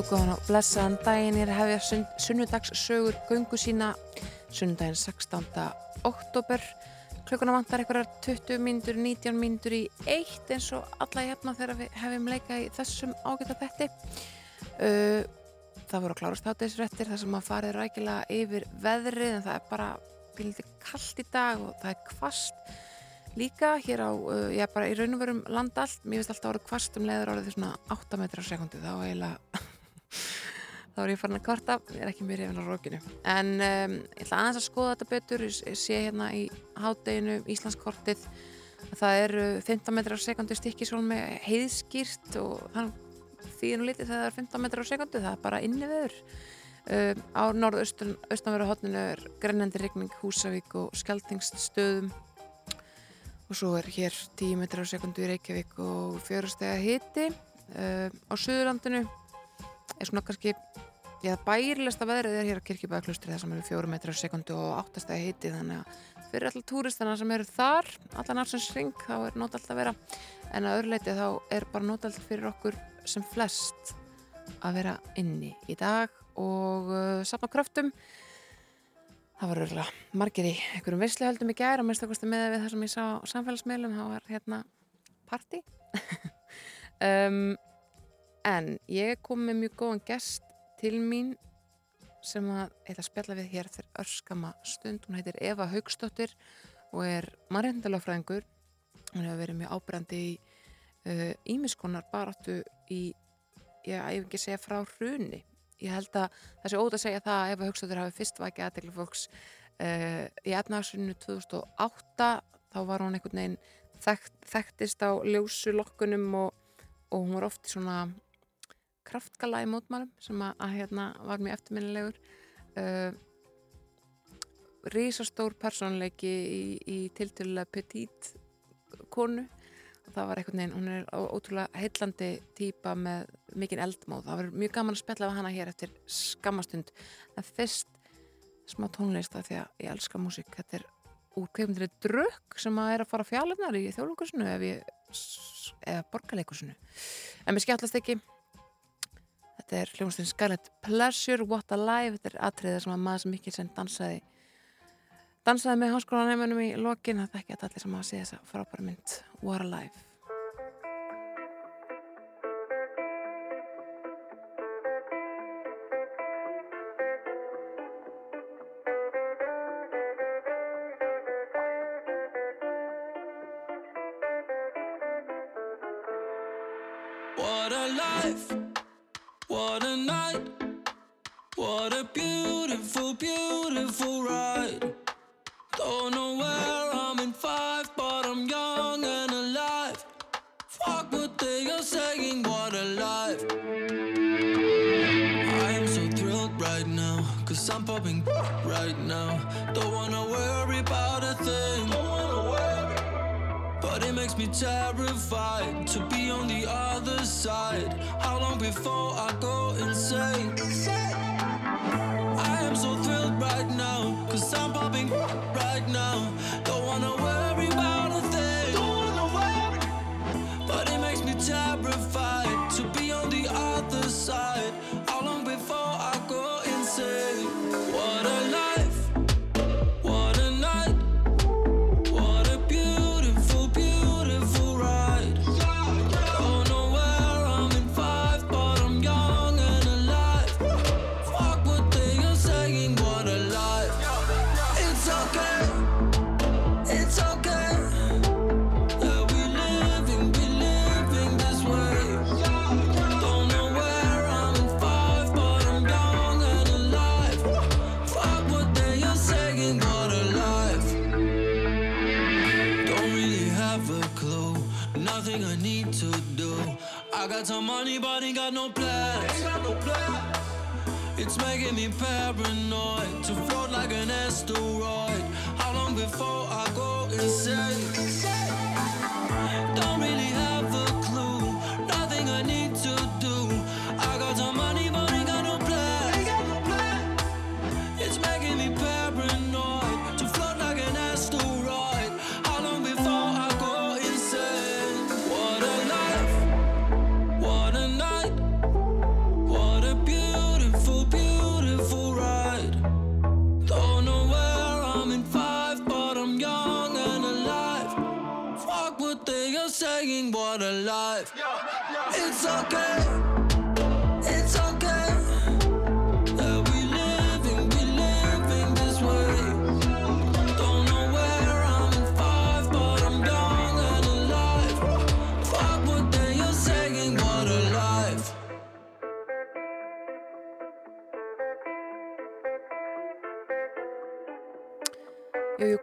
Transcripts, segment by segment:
Jú, góðan og blessaðan daginn er að hefja sunnudagssögur göngu sína. Sunnudaginn 16. oktober klukkuna vantar einhverjar 20 mínutur, 19 mínutur í eitt eins og alla hérna þegar við hefum leika í þessum ágæta þetti uh, það voru að klárast hátegisrættir þar sem að farið rækilega yfir veðrið en það er bara bíliti kallt í dag og það er kvast líka hér á, uh, ég er bara í raun og verum landa allt, mér finnst alltaf að voru kvast um leiður árið því svona 8 metrar á sekundi þá eiginlega þá er ég farin að kvarta, ég er ekki mér yfir á rókinu en um, ég ætla aðeins að skoða þetta betur ég sé hérna í hádeginu Íslandskortið. Það eru 15 metrar á sekundi stikkisólmi heiðskýrt og þannig því nú litið það er 15 metrar á sekundi það er bara inni viður um, á norðaustanveru hotninu er grennandi regning Húsavík og Skeltingststöðum og svo er hér 10 metrar á sekundi í Reykjavík og fjörustega hiti. Um, á Suðurlandinu er svona kannski Já, bærilegsta veðrið er hér á Kirkjubæðaklustri þar sem eru fjórum metrar á sekundu og áttastæði heiti þannig að fyrir alltaf túristana sem eru þar allan ársins ring þá er nót alltaf vera. En að öðruleiti þá er bara nót alltaf fyrir okkur sem flest að vera inni í dag og uh, sapna kröftum. Það var örgulega margir í einhverjum vissluhöldum í gæri og minnst okkurstu með við það sem ég sá á samfélagsmeilum þá var hérna party. Um, en ég kom með mjög góðan gest til mín sem að eitthvað spjalla við hér fyrir örskama stund, hún heitir Eva Haugstóttir og er mannreitndalafræðingur hún hefur verið mjög ábrandi í ímiskonar uh, baráttu í, ég hef ekki segja frá hruni, ég held að það sé óta að segja það að Eva Haugstóttir hafi fyrst vakið aðtegli fólks uh, í efnagsrunu 2008 þá var hún einhvern veginn þekkt, þekktist á ljósulokkunum og, og hún var oft í svona kraftgala í mótmálum sem að, að hérna var mjög eftirminnilegur. Uh, rísastór personleiki í, í tiltölulega petit konu. Og það var einhvern veginn, hún er ótrúlega heillandi týpa með mikinn eldmóð. Það var mjög gaman að spella hana hér eftir skammastund en fyrst smá tónlist að því að ég elska músík. Þetta er úr kveimundri drökk sem að er að fara fjallunar í þjóðlungursinu eða borgarleikursinu en mér skemmtlast ekki Þetta er hljómsveitin Scarlet Pleasure, What a Life, þetta er atriðið sem að maður sem ekki sem dansaði dansaði með háskólaneimunum í lokin, það er ekki allir sem að sé þessa frábæra mynd What a Life. It's making me paranoid to float like an asteroid. How long before I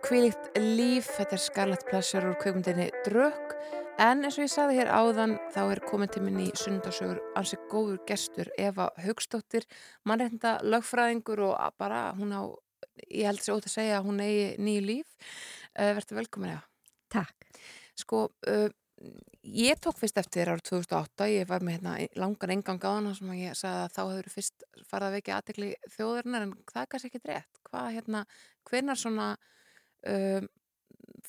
Kvílíkt líf, þetta er Scarlet Pleasure úr kveikmyndinni Drökk en eins og ég sagði hér áðan þá er komin til minni í sundarsögur ansið góður gestur Eva Haugstóttir mannreitnda lögfræðingur og bara hún á, ég held sér ótt að segja hún eigi nýju líf uh, Verður velkomin Eva Takk. Sko, uh, ég tók fyrst eftir árið 2008, ég var með hérna, langan engang á hana sem ég sagði að þá hefur fyrst farið að vekja aðtekli þjóðurinnar en það er kannski ekki rétt. Hvað hérna, hvenar svona um,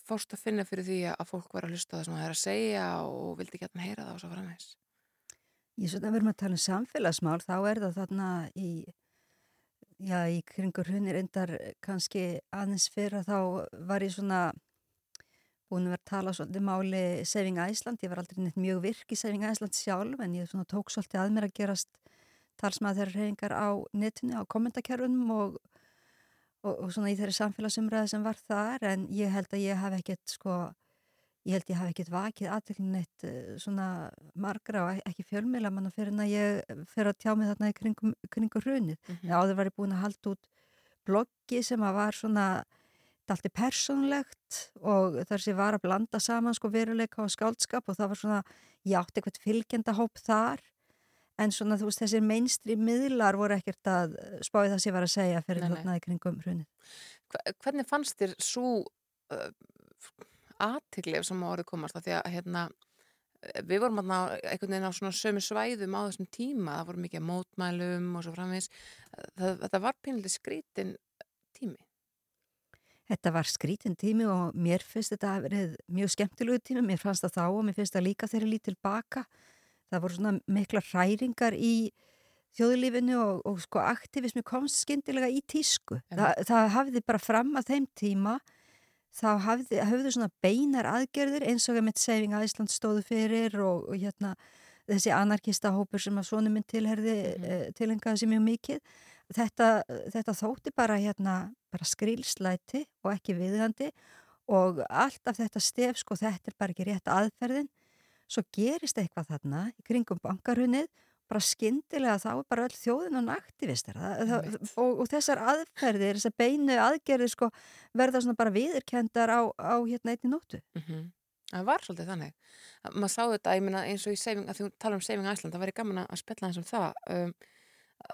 fórst að finna fyrir því að fólk var að hlusta það sem það er að segja og vildi ekki að heyra það og svo framvegs? Ég svona verðum að tala um samfélagsmál, þá er það þarna í, já, í kringur húnir endar kannski aðeins fyrir að þá var ég svona búin að vera að tala svolítið máli Saving Iceland, ég var aldrei neitt mjög virk í Saving Iceland sjálf en ég tók svolítið að mér að gerast talsmaður þeirra reyningar á netinu, á kommentarkerfunum og, og, og svona í þeirri samfélagsumræði sem var þar en ég held að ég hef ekkert sko, ég held ég hef ekkert vakið aðtöklun eitt svona margra og ekki fjölmila manna fyrir en að ég fyrir að tjá mig þarna í kringum, kringum hrunið. Mm -hmm. Áður var ég búin að halda út bloggi sem að var svona allt er persónlegt og þar sem ég var að blanda saman sko veruleika og skáldskap og það var svona, ég átti eitthvað fylgjendahóp þar en svona þú veist þessir mainstream miðlar voru ekkert að spáði það sem ég var að segja fyrir í kringum hrunið. Hvernig fannst þér svo uh, aðtiklif sem árið komast að því að hérna við vorum alltaf einhvern veginn á svona sömu svæðum á þessum tíma, það voru mikið mótmælum og svo framvís, þetta var pinnileg skrítin tími Þetta var skrítin tími og mér finnst þetta að verið mjög skemmtilegu tími, mér fannst það þá og mér finnst það líka þegar ég lít tilbaka. Það voru svona mikla hræringar í þjóðlífinu og, og sko aktivismi komst skindilega í tísku. Þa, það hafði bara fram að þeim tíma, þá hafði, hafði svona beinar aðgerðir eins og að mitt Saving Iceland stóðu fyrir og, og hérna þessi anarkista hópur sem að svonum minn tilherði mm -hmm. eh, tilengaði sér mjög mikið þetta, þetta þótti bara, hérna, bara skrilslæti og ekki viðhandi og allt af þetta stef, sko, þetta er bara ekki rétt aðferðin. Svo gerist eitthvað þarna í kringum bankarunnið, bara skindilega þá er bara öll þjóðin og aktivistar og, og þessar aðferðir, þessar beinu aðgerðir, sko, verða svona bara viðirkendar á, á hérna einni nótu. Mm -hmm. Það var svolítið þannig. Maður sá þetta, ég minna, eins og í saving, að þú tala um Saving Iceland, það væri gaman að spilla eins um það. Um,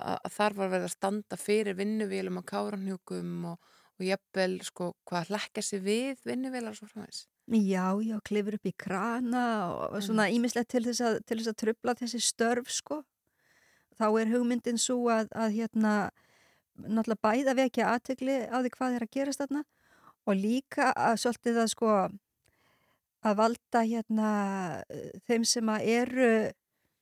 að þar var verið að standa fyrir vinnuvélum og káranhjúkum og, og jafnvel sko hvað hlekka sér við vinnuvélar og svo frá þess Já, já, klifur upp í krana og svona ímislegt til þess að, til þess að trubla þessi störf sko. Þá er hugmyndin svo að, að hérna náttúrulega bæða vekja aðtegli á því hvað er að gerast þarna og líka að svolítið að sko að valda hérna þeim sem að eru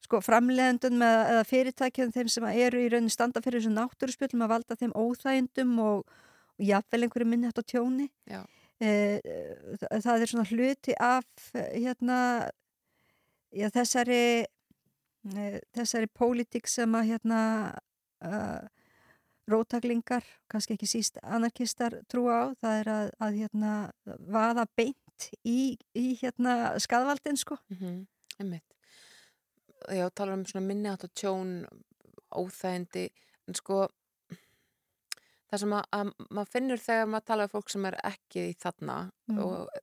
sko framlegendun eða fyrirtækjum þeim sem eru í raunin standa fyrir þessu náttúruspjöldum að valda þeim óþægindum og, og jafnvel einhverju minni hægt á tjóni. E, það er svona hluti af hérna já, þessari e, þessari pólitík sem að hérna uh, rótaklingar, kannski ekki síst anarkistar trúa á, það er að, að hérna vaða beint í, í hérna skadvaldin sko mm -hmm. Emmitt já, tala um svona minni átt og tjón óþægindi en sko það sem að, að maður finnur þegar maður tala um fólk sem er ekki í þarna mm. og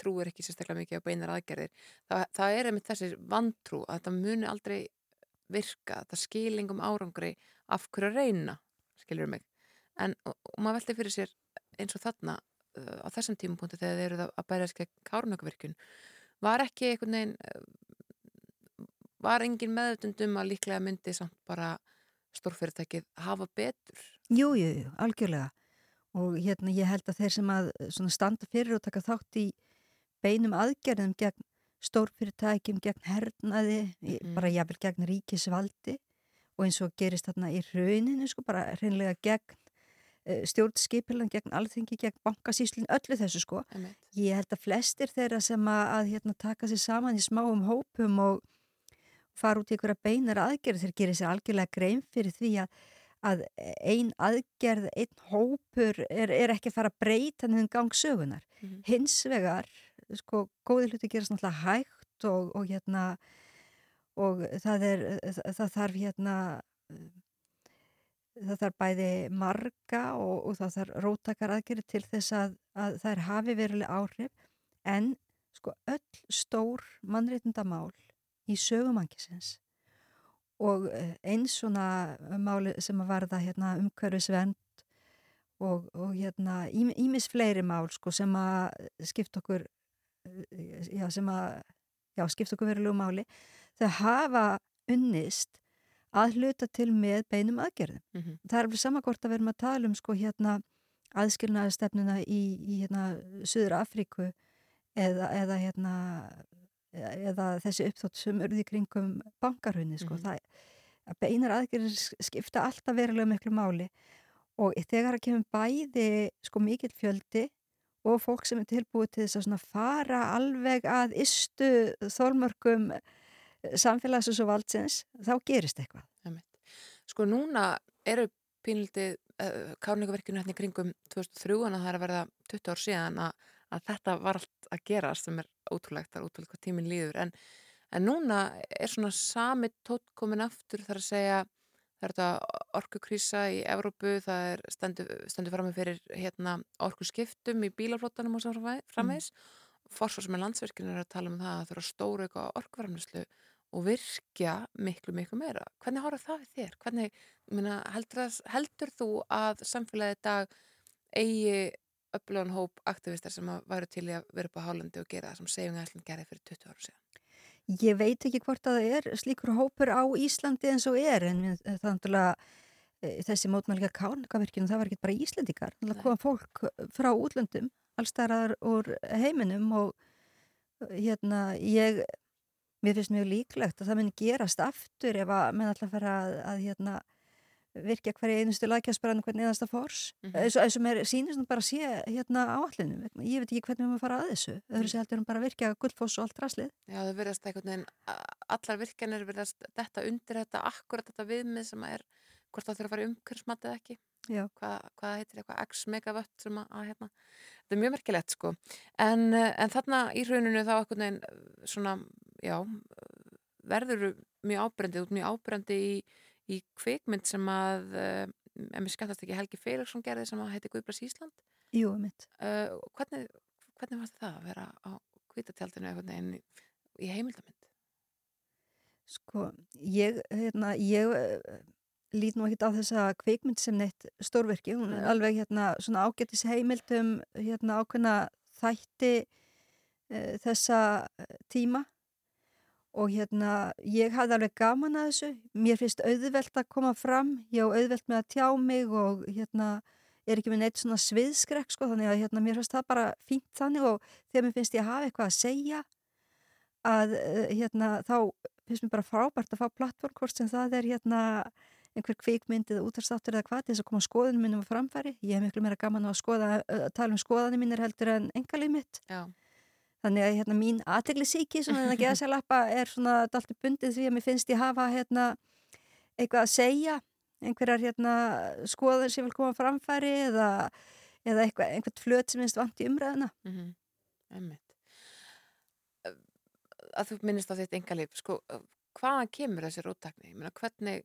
trúir ekki sérstaklega mikið á beinar aðgerðir það, það er einmitt þessi vantrú að þetta muni aldrei virka þetta skilingum árangri af hverju reyna, skiljur mig en og, og maður veldi fyrir sér eins og þarna uh, á þessum tímapunktu þegar þeir eru að bæra þess gegn kárnökuvirkun var ekki einhvern veginn var engin meðutundum að líklega myndi samt bara stórfyrirtækið hafa betur? Jú, jú, jú, algjörlega og hérna ég held að þeir sem að standa fyrir og taka þátt í beinum aðgerðum gegn stórfyrirtækjum, gegn hernaði mm. bara jáfnvel gegn ríkisvaldi og eins og gerist þarna í rauninu sko bara hreinlega gegn uh, stjórnskipilan gegn alþengi, gegn bankasíslinn, öllu þessu sko. einmitt. Ég held að flestir þeirra sem að, að hérna, taka sér saman í smáum hópum og fara út í einhverja beinar aðgerð þeir gerir sér algjörlega grein fyrir því að, að ein aðgerð, einn hópur er, er ekki að fara að breyta nefnum gang sögunar. Mhm. Hins vegar, sko, góði hluti gerast náttúrulega hægt og, og hérna og það er, það, það þarf hérna það þarf bæði marga og, og það þarf rótakar aðgerið til þess að, að þær hafi veruleg áhrif en sko öll stór mannreitindamál í sögumangisins og eh, eins svona máli sem að varða hérna, umhverfisvend og, og hérna ímis fleiri mál sko sem að skipta okkur eh, já, sem að já, skipta okkur verulegu máli þau hafa unnist að hluta til með beinum aðgerðum. Mhm. Það er alveg sama hvort að verðum að tala um sko hérna aðskilnaðastefnuna í, í hérna Suður Afríku eða, eða hérna eða þessi uppþótt sem urði kringum bankarhunni sko. Mhm. Það, að beinar aðgerðir skipta alltaf verulega miklu máli og þegar að kemur bæði sko mikill fjöldi og fólk sem er tilbúið til þess að fara alveg að istu þólmörkum samfélagsins og valdsins, þá gerist eitthvað. Sko núna eru pínlítið uh, kárningaverkinu hérna í kringum 2003 en það er að verða 20 ár síðan að, að þetta var allt að gerast sem er ótrúlegt, það er ótrúlegt hvað tíminn líður en, en núna er svona sami tótt komin aftur þar að segja það er þetta orkukrísa í Evrópu, það er stendur, fram með fyrir hérna, orkuskiptum í bílaflótanum og svo framvegs mm. forsvar sem er landsverkinu er að tala um það að það þurfa stóru eitthvað orkuverðnislu og virkja miklu, miklu meira. Hvernig horfður það við þér? Hvernig, minna, heldur, heldur þú að samfélagið dag eigi öflugan hóp aktivistar sem að væru til að vera upp á hálandi og gera það sem segjum ætlum gerði fyrir 20 ára síðan? Ég veit ekki hvort að það er slíkur hópur á Íslandi eins og er en þannig að þessi mótmælga kánkavirkjum það var ekki bara Íslandikar. Það kom fólk frá útlöndum allstæðar úr heiminum og hérna ég mér finnst mjög líklegt að það muni gerast aftur ef að menn alltaf fara að, að hérna, virkja hverja einustu lækjaspræðinu hvernig eðast að fórs mm -hmm. eins og mér sínist nú bara að sé hérna áallinu, ég veit ekki hvernig við maður fara að þessu. Öðru sé heldur um bara að virkja gullfoss og allt raslið Já það verðast einhvern veginn allar virkjanir verðast þetta undir þetta akkurat þetta viðmið sem er hvort það þurfa að fara umhverfsmat eða ekki. Hva, hvað heitir eitthvað x megavött sem að, að hérna, þetta er mjög merkilegt sko. En, en þarna í rauninu þá einhvern veginn svona já, verður mjög ábrendi út mjög ábrendi í, í kvikmynd sem að en mér skattast ekki Helgi Felixson gerði sem að heiti Guðblas Ísland. Jú, mitt uh, hvernig, hvernig var það að vera á kvítatjaldinu einhvern veginn í, í heimildamind? Sko, ég hérna, ég lít nú ekkert á þessa kvikmynd sem neitt stórverki, hún er alveg hérna svona ágættis heimildum hérna ákveðna þætti uh, þessa tíma og hérna ég hafði alveg gaman að þessu. Mér finnst auðvelt að koma fram ég á auðvelt með að tjá mig og hérna er ekki með neitt svona sviðskrek sko þannig að hérna mér finnst það bara fínt þannig og þegar mér finnst ég að hafa eitthvað að segja að hérna þá finnst mér bara frábært að fá plattform hvort sem það er hérna einhver kvikmynd eða útarstáttur eða hvað til þess að koma skoðunum minnum framfæri. Ég hef miklu meira gaman að, skoða, að tala um skoðanum mínir heldur en engalið mitt. Já Þannig að hérna, mín aðteglisíki svona en að geða sér lappa er svona alltaf bundið því að mér finnst ég hafa hérna, eitthvað að segja, einhverjar hérna, skoður sem vil koma framfæri eða, eða eitthvað, einhvert flöt sem minnst vant í umræðina. Mm -hmm. Að þú minnist á þitt engalíf, sko, hvaðan kemur þessi róttakni? Hvernig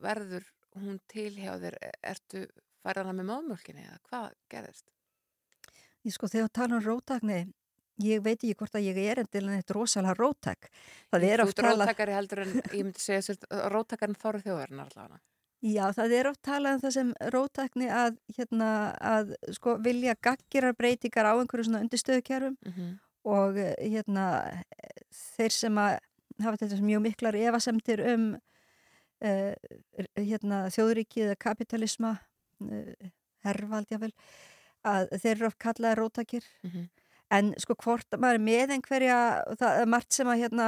verður hún til hjá þér? Ertu færðana með máðmjölkinni eða hvað gerðist? Ég sko, þegar tala um róttakni ég veit ekki hvort að ég er endilega eitt rosalega róttak það er oft talað róttakari heldur en ég myndi segja róttakarinn þóru þjóðarinnar allavega já það er oft talað um það sem róttakni að, hérna, að sko, vilja gaggirar breytingar á einhverju svona undirstöðukerfum mm -hmm. og hérna þeir sem að hafa þetta mjög miklar evasemtir um uh, hérna, þjóðrikið eða kapitalisma uh, herrvaldjafel að þeir eru oft kallaði róttakir mm -hmm. En sko hvort maður er með einhverja, það er margt sem að hérna,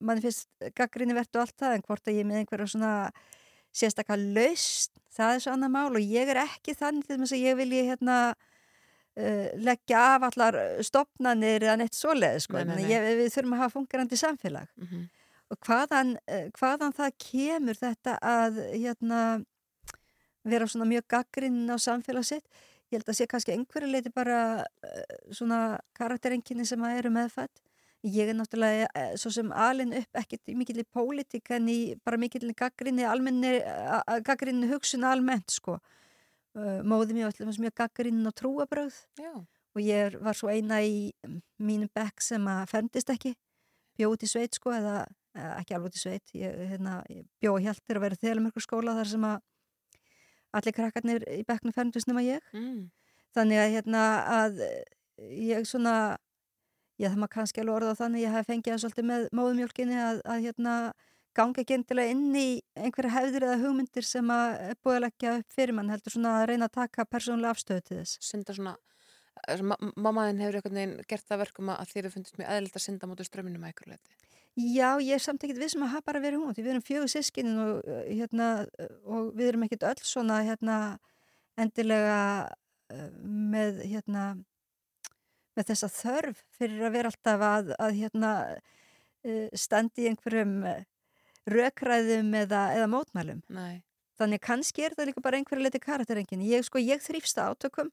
mann finnst gaggrinni verðt og allt það, en hvort að ég er með einhverja svona sérstakka laust, það er svo annar mál og ég er ekki þannig til þess að ég vilji hérna uh, leggja af allar stopnanir eða neitt svoleið sko. Nei, nei, Nei. Ég, við þurfum að hafa fungerandi samfélag Mhm. og hvaðan, uh, hvaðan það kemur þetta að hérna vera svona mjög gaggrinn á samfélag sitt ég held að sé kannski einhverju leiti bara uh, svona karakterenginni sem að eru meðfætt ég er náttúrulega uh, svo sem alin upp ekkert mikill í pólitík en í bara mikill gaggrinni almenni, gaggrinni hugsun almennt sko. Uh, móði mér alltaf mjög gaggrinn og trúabröð Já, og ég var svo eina í mínum bekk sem að ferndist ekki bjóð út í sveit sko eða ekki alveg í sveit. Ég, hérna, ég bjóð hjæltir að vera þegar skóla þar sem að allir krakkarnir í bekknum ferndist nema ég. Mm. þannig að hérna að ég svona ég það maður kannski alveg orða á þannig ég hef fengið það svolítið með móðumjólkinni að, að hérna ganga ekki endilega inn í einhverja hefðir eða hugmyndir sem að búið að leggja upp fyrir mann heldur svona að reyna að taka persónulega afstöðu til þess. Synda svona eh, ma mammaðin hefur veginn gert það verkum að þér er fundist mjög eðlilt að synda mútið strömminu með eitthvað leiti Já, ég er samt ekkert vissum að hafa bara verið hún því við erum fjögur sískinin og, uh, hérna, og við erum ekkert öll svona hérna, endilega uh, með hérna, með þessa þörf fyrir að vera alltaf að, að hérna, uh, standi í einhverjum rökræðum eða, eða mótmælum. Nei, Þannig kannski er það líka bara einhverju leiti karakterengin. Ég, sko, ég þrýfst átökum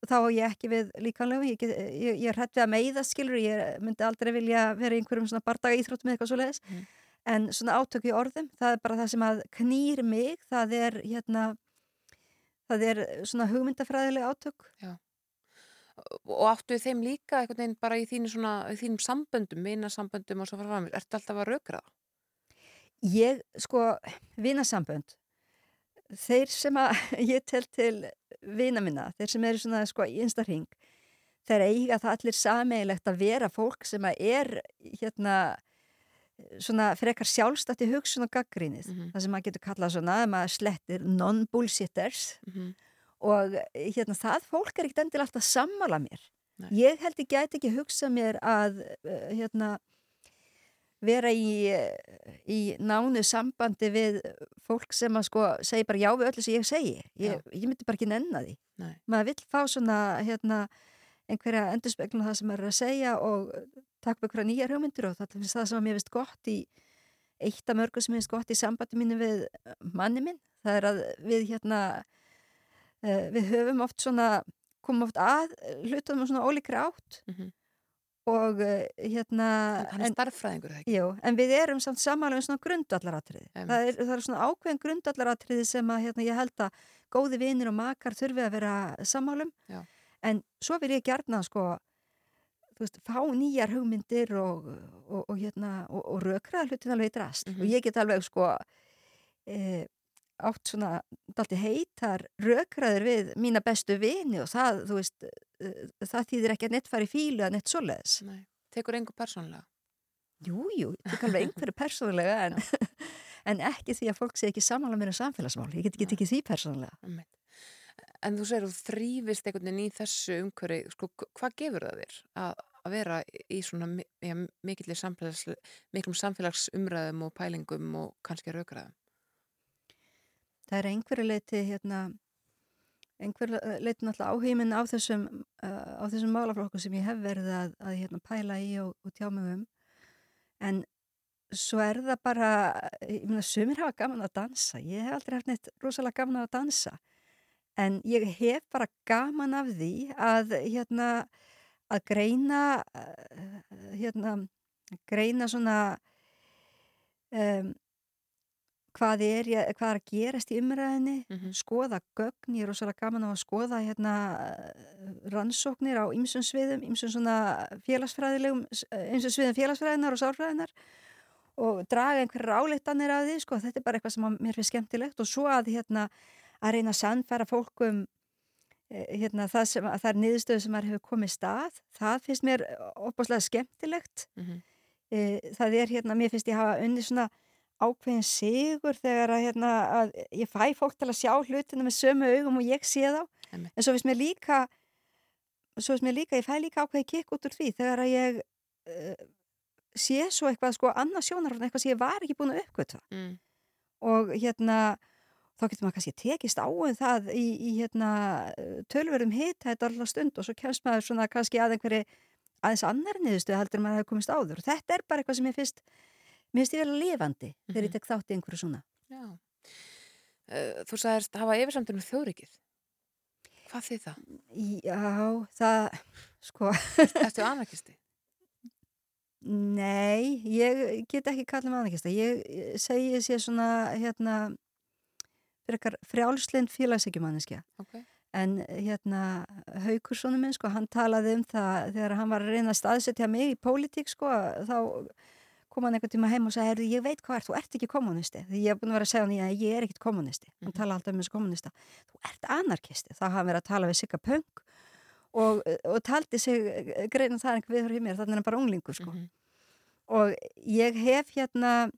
og þá á ég ekki við líkanlegu. Ég, ég, ég er hrætt við að meiða skilur, ég myndi aldrei vilja vera í einhverjum svona bardaga íþróttum eða eitthvað svo leiðis. Mhm. En svona átök í orðum, það er bara það sem að knýr mig, það er hérna, það er svona hugmyndafræðileg átök. og áttu þeim líka einhvern veginn bara í þínu svona, í þínum samböndum, vinasamböndum og svo fara fram, ertu alltaf að rökra það? Ég, sko, vinasambönd, þeir sem að ég tel til vina minna, þeir sem eru svona, sko, í einsta hring, þeir eiga það allir sameigilegt að vera fólk sem að er, hérna, svona frekar sjálfstætti hugsun og gaggrínið. Mhm. Það sem maður getur kallað svona, ef maður slettir non-bullshitters Mm og hérna, það fólk er ekkert endilega alltaf sammála mér. Nei. Ég held ég gæti ekki hugsa mér að, uh, hérna, vera í, eh, í nánu sambandi við fólk sem að sko segi bara já við öllu sem ég segi. Ég, ég myndi bara ekki nenna því. Nei. Maður vill fá svona hérna, einhverja endurspeglu það sem maður er að segja og takk með einhverja nýjar hugmyndir og það er það sem að mér finnst gott í eitt af mörgu sem mér finnst gott í sambandi mínu við manni minn. Það er að við hérna uh, við höfum oft svona komum oft að hlutum svona ólíkri átt -hmm. Og uh, hérna Hann er starffræðingur ekki? Jú, en við erum samt samanlega um svona grundvallaratriði. Einmitt. Það er, það er svona ákveðin grundvallaratriði sem að hérna, ég held að góði vinir og makar þurfi að vera sammálum. Já. En svo vil ég gjarna sko, þú veist, fá nýjar hugmyndir og, og, og, hérna, og, og rökraða hlutin alveg í drast. Mhm. Og ég get alveg sko e, átt svona dalti heitar rökraður við mína bestu vini og það, þú veist, e, það þýðir ekki að neitt fari fílu eða neitt svoleiðis. Nei. Tekur engu persónlega? Jú, jú, ég tek alveg einhverju persónulega en, en ekki því að fólk sé ekki samanlega mér um samfélagsmál. Ég get ekki tekið því persónulega. Einmitt. En þú segir þú þrýfist einhvern veginn í þessu umhverfi, sko, hvað gefur það þér að, að vera í svona miklum samfélagsumræðum og pælingum og kannski raukraðum? Það er einhverju leiti, hérna, einhverju leiti náttúrulega áheiminn á þessum, uh, þessum málaflokku sem ég hef verið að, að hérna, pæla í og, og tjá mig um. En svo er það bara, ég meina, sumir hafa gaman að dansa. Ég hef aldrei haft neitt rosalega gaman að dansa. En ég hef bara gaman af því að, hérna, að greina, hérna, greina svona, um, hvað er, hvað er að gerast í umræðinni, Mhm. skoða gögn, ég er rosalega gaman á að skoða hérna, rannsóknir á ymsum sviðum, ymsum svona félagsfræðilegum, ymsum sviðum félagsfræðinar og sálfræðinar og draga einhverjar álíktanir af því, sko, þetta er bara eitthvað sem mér finnst skemmtilegt og svo að hérna að reyna að sannfæra fólkum hérna það sem, að það er niðurstöðu sem hefur komið stað, það finnst mér opaslega skemmtilegt Mm -hmm. það er hérna, mér finnst ég hafa unni svona ákveðin sigur þegar að, hérna, að ég fæ fólk til að sjá hlutina með sömu augum og ég sé þá Einmitt. en svo finnst mér líka svo finnst mér líka, ég fæ líka ákveði kikk út úr því þegar að ég uh, sé svo eitthvað sko annað sjónarhótt eitthvað sem ég var ekki búin að uppgöta Mm. og hérna þá getur maður kannski tekist á um það í, í hérna, tölverðum hitt þetta allar stund og svo kemst maður svona kannski að einhverju aðeins annar niðurstu heldur maður að það komist áður og þetta er bara eitthvað sem ég finnst mér finnst ég vel lifandi þegar ég Mhm. tek þátt í einhverju svona Já. Uh, þú sagðist hafa yfirsamtunum þjóðrikið. Hvað þið það? Já, það sko, Ertu anarkisti? nei ég get ekki kallað með annarkista ég eh, segi sé svona hérna frjálslind félagsækjumanniskja Ok. En hérna Haukurssonu minn sko, hann talaði um það þegar hann var að reyna að staðsetja mig í pólitík sko, þá kom hann einhvern tíma heim og sagði, ég veit hvað er, þú ert ekki kommunisti. Því ég hef búin að vera að segja hann, ég, ég er ekkit kommunisti. Hann Mhm. tala alltaf um þessu kommunista. Þú ert anarkisti. Þá hafði verið að tala við Sigga Punk og, og taldi sig greina það einhver viður í mér, þannig er hann bara unglingur sko. Mhm. Og ég hef hérna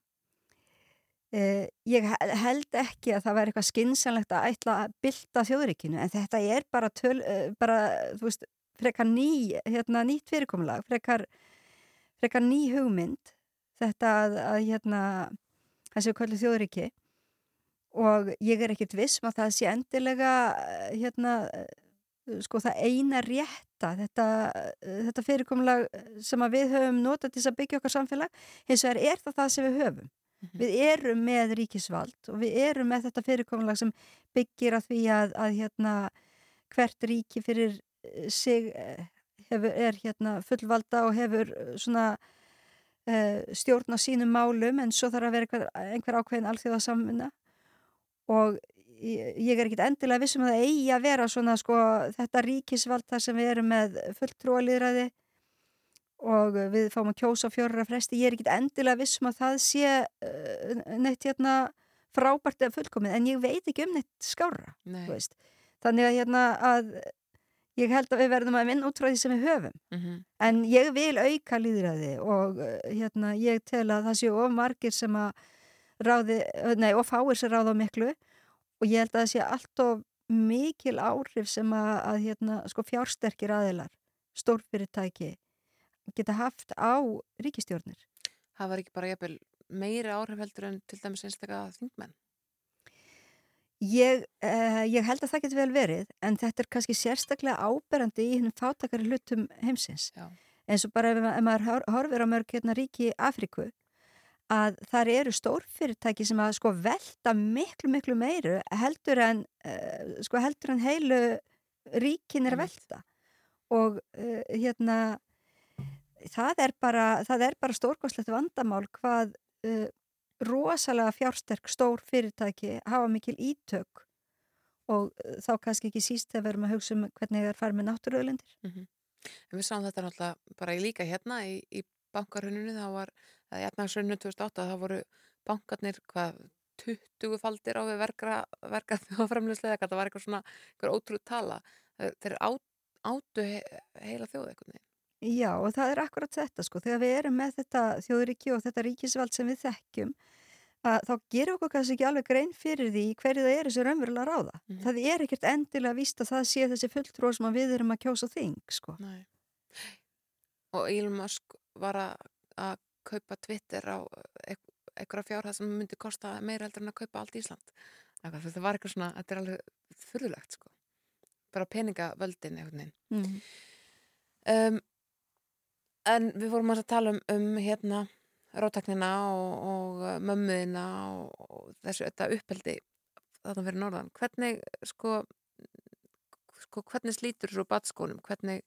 Uh, ég he- held ekki að það væri eitthvað skinsanlegt að ætla að bylta þjóðríkinu en þetta er bara, töl, uh, bara þú veist, frekar ný hérna, nýtt fyrirkomulag frekar, frekar ný hugmynd þetta að, að hérna þessi kvöldu þjóðríki. Og ég er ekkit viss um að það sé endilega eh, hérna eh, sko það eina rétta þetta, eh, þetta fyrirkomulag sem að við höfum notað til að byggja okkar samfélag. Hins vegar er það það sem við höfum. Mhm. Við erum með ríkisvald og við erum með þetta fyrirkomulag sem byggir að því að, að hérna, hvert ríki fyrir sig hefur, er hérna, fullvalda og hefur svona stjórn á sínum málum en svo þarf að vera einhver, einhver ákveðin alþjóðasamvinna. Og ég, ég er ekkit endilega vissum að það eigi að vera svona sko þetta ríkisvald þar sem við erum með fulltrúalýðræði og við fáum að kjósa á fjórra fresti. Ég er ekkit endilega vissum að það sé uh, neitt hérna frábært eða fullkomið en ég veit ekki um neitt skára Nei. þannig að hérna að ég held að við verðum að vinna út frá því sem við höfum Mhm. en ég vil auka líðræði og uh, hérna ég tel að það séu of margir sem að ráði, uh, nei og fáir sem ráða miklu og ég held að það sé allt of mikil áhrif sem að, að hérna sko fjársterkir aðilar stórfyrirtæki geta haft á ríkistjórnir Það var ekki bara jafnvel meiri áhrif heldur en til dæmis einstaklega þingmenn. Ég, uh, ég held að það getur vel verið en þetta er kannski sérstaklega áberandi í hennum fátakari hlutum heimsins. Já. eins og bara ef, ef maður hor- horfir á mörg hérna ríki Afriku að þar eru stórfyrirtæki sem að sko velta miklu miklu meiru heldur en uh, sko heldur en heilu ríkin er að velta. Og uh, hérna það er bara, bara stórkostlegt vandamál hvað uh, rosalega fjársterk stór fyrirtæki hafa mikil ítök og uh, þá kannski ekki síst þegar við erum að hugsa um hvernig það er farið með náttúruauðlendir. En við sáum þetta náttúrulega bara líka hérna í, í bankarhönunni, þá var, eða í efnagsrönnu 2008, þá voru bankarnir hvað 20 faldir á við verka, verka þjóðframleyslega, það var eitthvað svona, eitthvað ótrúð tala. Þeir þeir á, áttu he, heila þjóð eitthvað. Já og það er akkurat þetta sko, þegar við erum með þetta þjóðríki og þetta ríkisvald sem við þekkjum að þá gerum okkur kannski ekki alveg grein fyrir því hverju það er þessi raunverulega ráða. Mhm. Það er ekkert endilega víst að það sé þessi fulltrúar sem við erum að kjósa þing sko. Nei. Og Elon Musk var að, að kaupa Twitter á eit- einhverja fjárhæð sem myndi kosta meira heldur en að kaupa allt Ísland. Eitthvað, þetta var eitthvað svona, þetta er alveg furðulegt sko. Bara peningavöldin veginn. Mm. Um, en við vorum að tala um, um hérna rátaknina og, og uh, mömmuðina og, og þessu þetta uppeldi þarna fyrir norðan. Hvernig sko, sko hvernig slítur svo batskónum? Hvernig,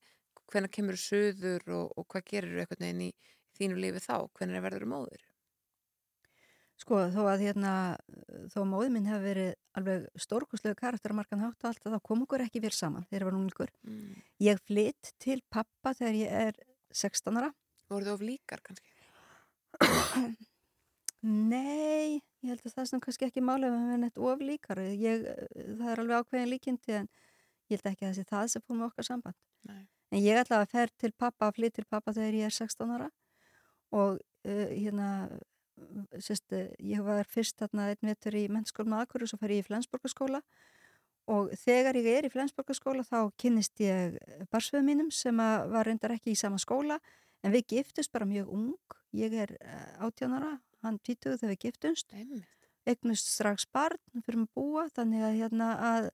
hvernig kemur suður og, og hvað gerir einhvern veginn í þínu lífi þá? Hvernig verður móður? Sko þó að hérna, þó að móði minn hefur verið alveg stórkostlegu karakter að markan hátt og allt þá kom okkur ekki fyrir saman þegar ég var unglingur. Mm. Ég flytt til pappa þegar ég er 16 ára. Voru þið of líkar kannski? Nei, ég held að það er kannski ekki máli ef við erum neitt of líkar. Ég, það er alveg ákveðin líkindi en ég held ekki að það sé það sem fór með okkar samband. Nei. En ég ætla að fer til pappa, að flytt til pappa þegar ég er 16 ára og uh, hérna, sérst, ég var fyrst þarna einn vetur í mennskólum aðkvöru og svo fer ég í Flensborgarskóla og þegar ég er í Flensborgarskóla þá kynnist ég barsveðu mínum sem var reyndar ekki í sama skóla en við giftust bara mjög ung, ég er 18 ára, hann 20 þegar við giftumst eignust strax barn fyrir að búa þannig að hérna að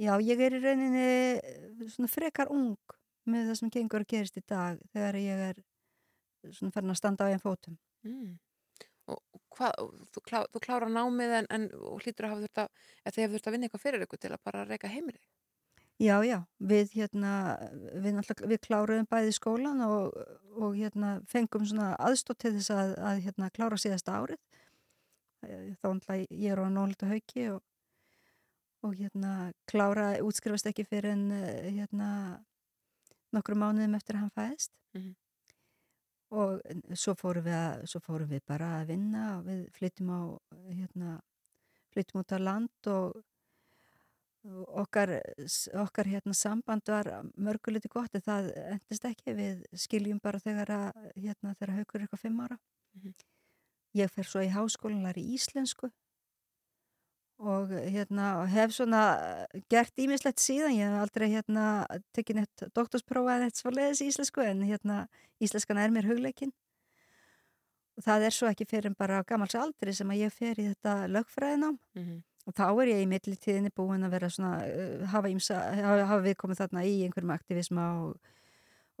já, ég er í rauninni eh, svona frekar ung með það sem gengur að gerist í dag þegar ég er svona farin að standa á einn fótum. Mm. Og hvað, þú, klá, þú klára námið en, en hlýtur að hafa þurft að, eða þið hefur þurft að vinna eitthvað fyrir ykkur til að bara reyka heimilið. Já, já, við hérna, við, við kláruðum bæði skólan og, og hérna fengum svona aðstótt til þess að, að hérna klára síðasta árið. Þá náttúrulega ég er á nólita hauki og, og hérna klára útskrifast ekki fyrir en eh, hérna nokkru mánuðum eftir að hann fæðist. Mhm. Og svo fórum, við að, svo fórum við bara að vinna og við flyttum á hérna, flyttum út á land og okkar, okkar hérna samband var mörguleiti gott en það endist ekki, við skiljum bara þegar að, hérna, þegar haukur er eitthvað fimm ára. Mhm. ég fer svo í háskólanlar í íslensku og hérna hef svona gert ímislegt síðan, ég hef aldrei hérna tekið neitt doktorsprófa eða eitt svoleiðis í íslensku en hérna íslenskan er mér hugleikin. Og það er svo ekki fyrir en bara á gamals aldri sem að ég fer í þetta lögfræðinám. Mm Og þá er ég í millitíðinni búin að vera svona, uh, hafa, ímsa, hafa, hafa við komið þarna í einhverjum aktivisma og,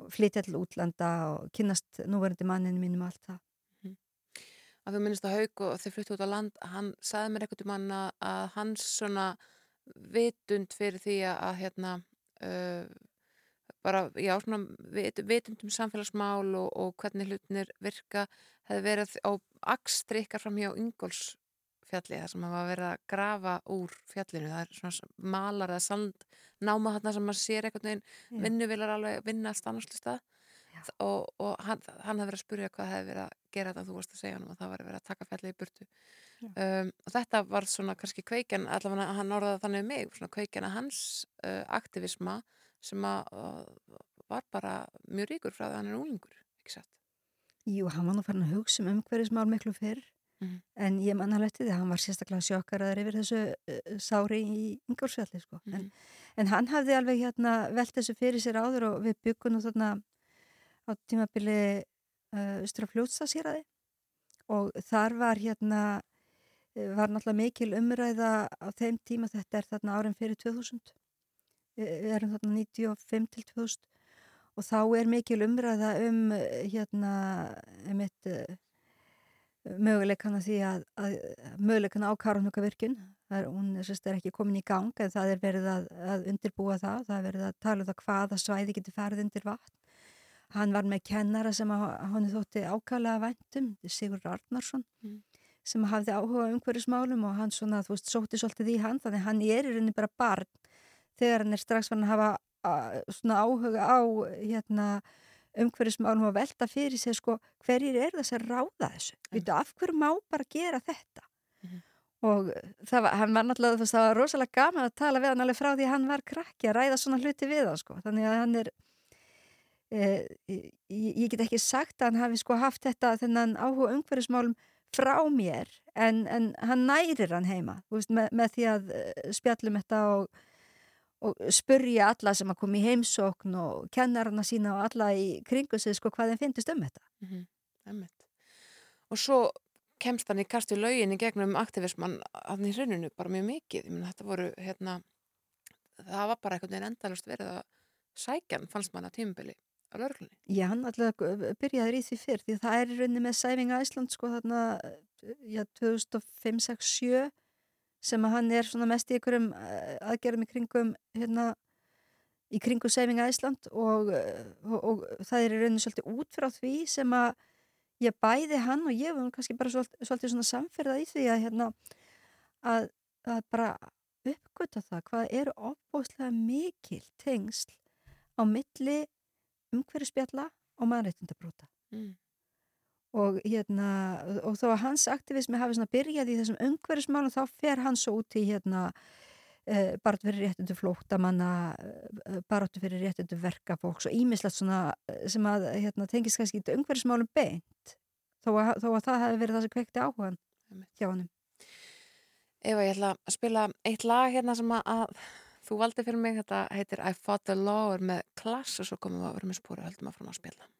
og flytja til útlanda og kynast núverandi manninu mínum allt það. Að þú minnist að Hauk og þið fluttu út á land hann sagði mér eitthvað um hann að, hans svona vitund fyrir því að, að hérna uh, bara, já, svona vit, vitund um samfélagsmál og, og hvernig hlutinir virka hefði verið á akstrikkar fram hjá Ingóls fjalli þar sem hafa verið að grafa úr fjallinu, það er svona malar eða sand náma þarna sem maður sér einhvern veginn Já. vinnuvilar alveg vinna stannaslu stað Já. Og, og hann, hann hefði verið að spurja hvað hefði verið að gera þetta þú varst að segja hann og það var verið að taka fjallið í burtu um, og þetta var svona kannski kveikjan, allavega hann orðaði þannig um mig, svona kveikjan að hans uh, aktivisma sem að uh, var bara mjög ríkur frá því að hann er úlingur, ekki satt Jú, hann var nú farin að hugsa um umhverfismál miklu fyrr Mhm. en ég man alveg til því að hann var sérstaklega sjokkaraður yfir þessu uh, sári í Ingolsfjalli sko. Mhm. en, en hann hafði alveg hérna velt þessu fyrir sér áður og við byggum nú þarna á tímabili uh, Östra fljótstasýraði og þar var hérna eh, var náttúrulega mikil umræða á þeim tíma, þetta er þarna árin fyrir 2000 við við erum þarna 95 til 2000 og þá er mikil umræða um eh, hérna einmitt uh, möguleikana því að, að möguleikana á Karunhukavirkjun hún sérst, er ekki komin í gang en það er verið að, að undirbúa það. Það er verið að tala um það hvaða svæði getur farið undir vatn hann var með kennara sem hann þótti ákala væntum, Sigur Arnarsson Mm. sem hafði áhuga á umhverjusmálum og hann svona, þú veist, sótti svolítið í hann þannig að hann er í rauninni bara barn þegar hann er strax fann að hafa a, svona áhuga á hérna umhverjusmálum og velta fyrir sig sko, hverjir er þess að ráða þessu Mm. Vitu, af hverju má bara gera þetta Mhm. og það var, hann var náttúrulega þú veist, það var rosalega gaman að tala við hann alveg frá því að hann var krakki að ræða svona hluti við hann sko, þannig að hann er eh, ég, get ekki sagt að hann hafi sko haft þetta þennan áhuga umhverjusmálum frá mér en, en hann nærir hann heima veist, með, með því að eh, spjallum þetta og og spurja alla sem að koma í heimsókn og kennarana sína og alla í kringu sig sko hvað þeim finnst um þetta. mm -hmm. og svo kemst hann í kastu lögin í gegnum aktivismann hann í hruninu bara mjög mikið, ég menn þetta voru hérna, það var bara einhvern veginn endalust verið að sækjan fannst mann að tímubili á lörglunni Já, hann alltaf byrjaður í því fyrr því það er í rauninni með Sæfinga Æsland sko þarna já, 2005, 6, 7 sem að hann er svona mest í einhverjum eh, aðgerðum í kringum hérna í kringum Sæfinga Æsland og, eh, og, og það er í rauninni svolítið út frá því sem að ég bæði hann og ég var kannski bara svolítið, svolítið svona samferða í því að hérna að, að bara uppgöta það hvað eru opbóðslega mikil tengsl á milli umhverjuspjalla og mannreitundabróta mm. og hérna og þó að hans aktivismi hafi svona byrjað í þessum umhverjusmálum þá fer hann svo út í hérna uh, baráttu fyrir réttundu flóttamanna uh, baráttu fyrir réttundu verkafólks og ímislegt svona eh, sem að hérna, tengist kannski í umhverjusmálum beint. Þó að, þó að það hefði verið það sem kveikti áhugan hjá honum. Eva, ég ætla að spila eitt lag hérna sem að þú valdi fyrir mig, þetta heitir I Fought the Law er með klass og svo komum við að vera með spóru og höldum að fram að spila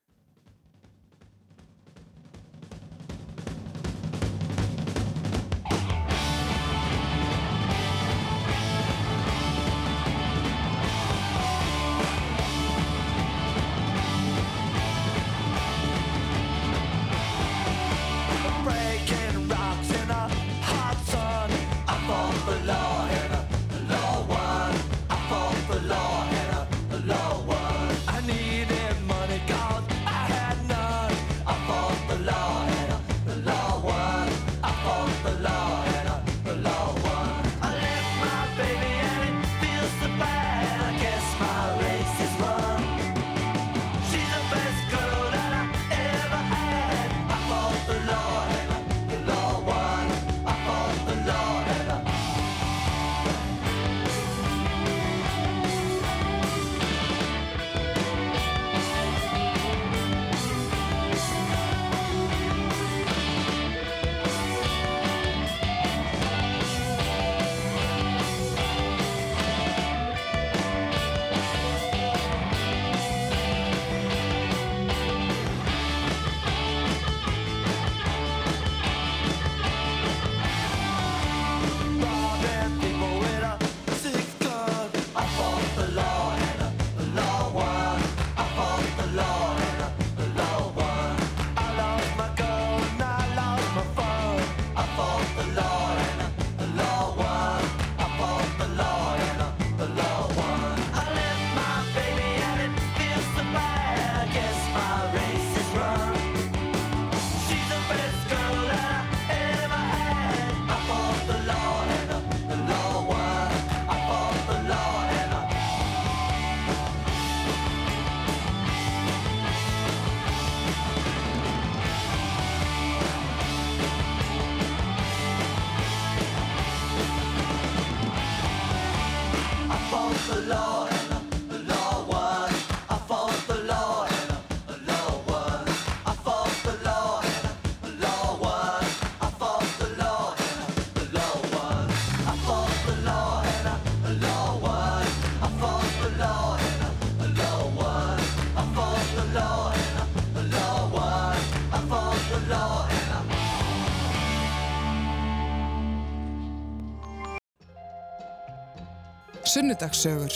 Sunnudagssögur.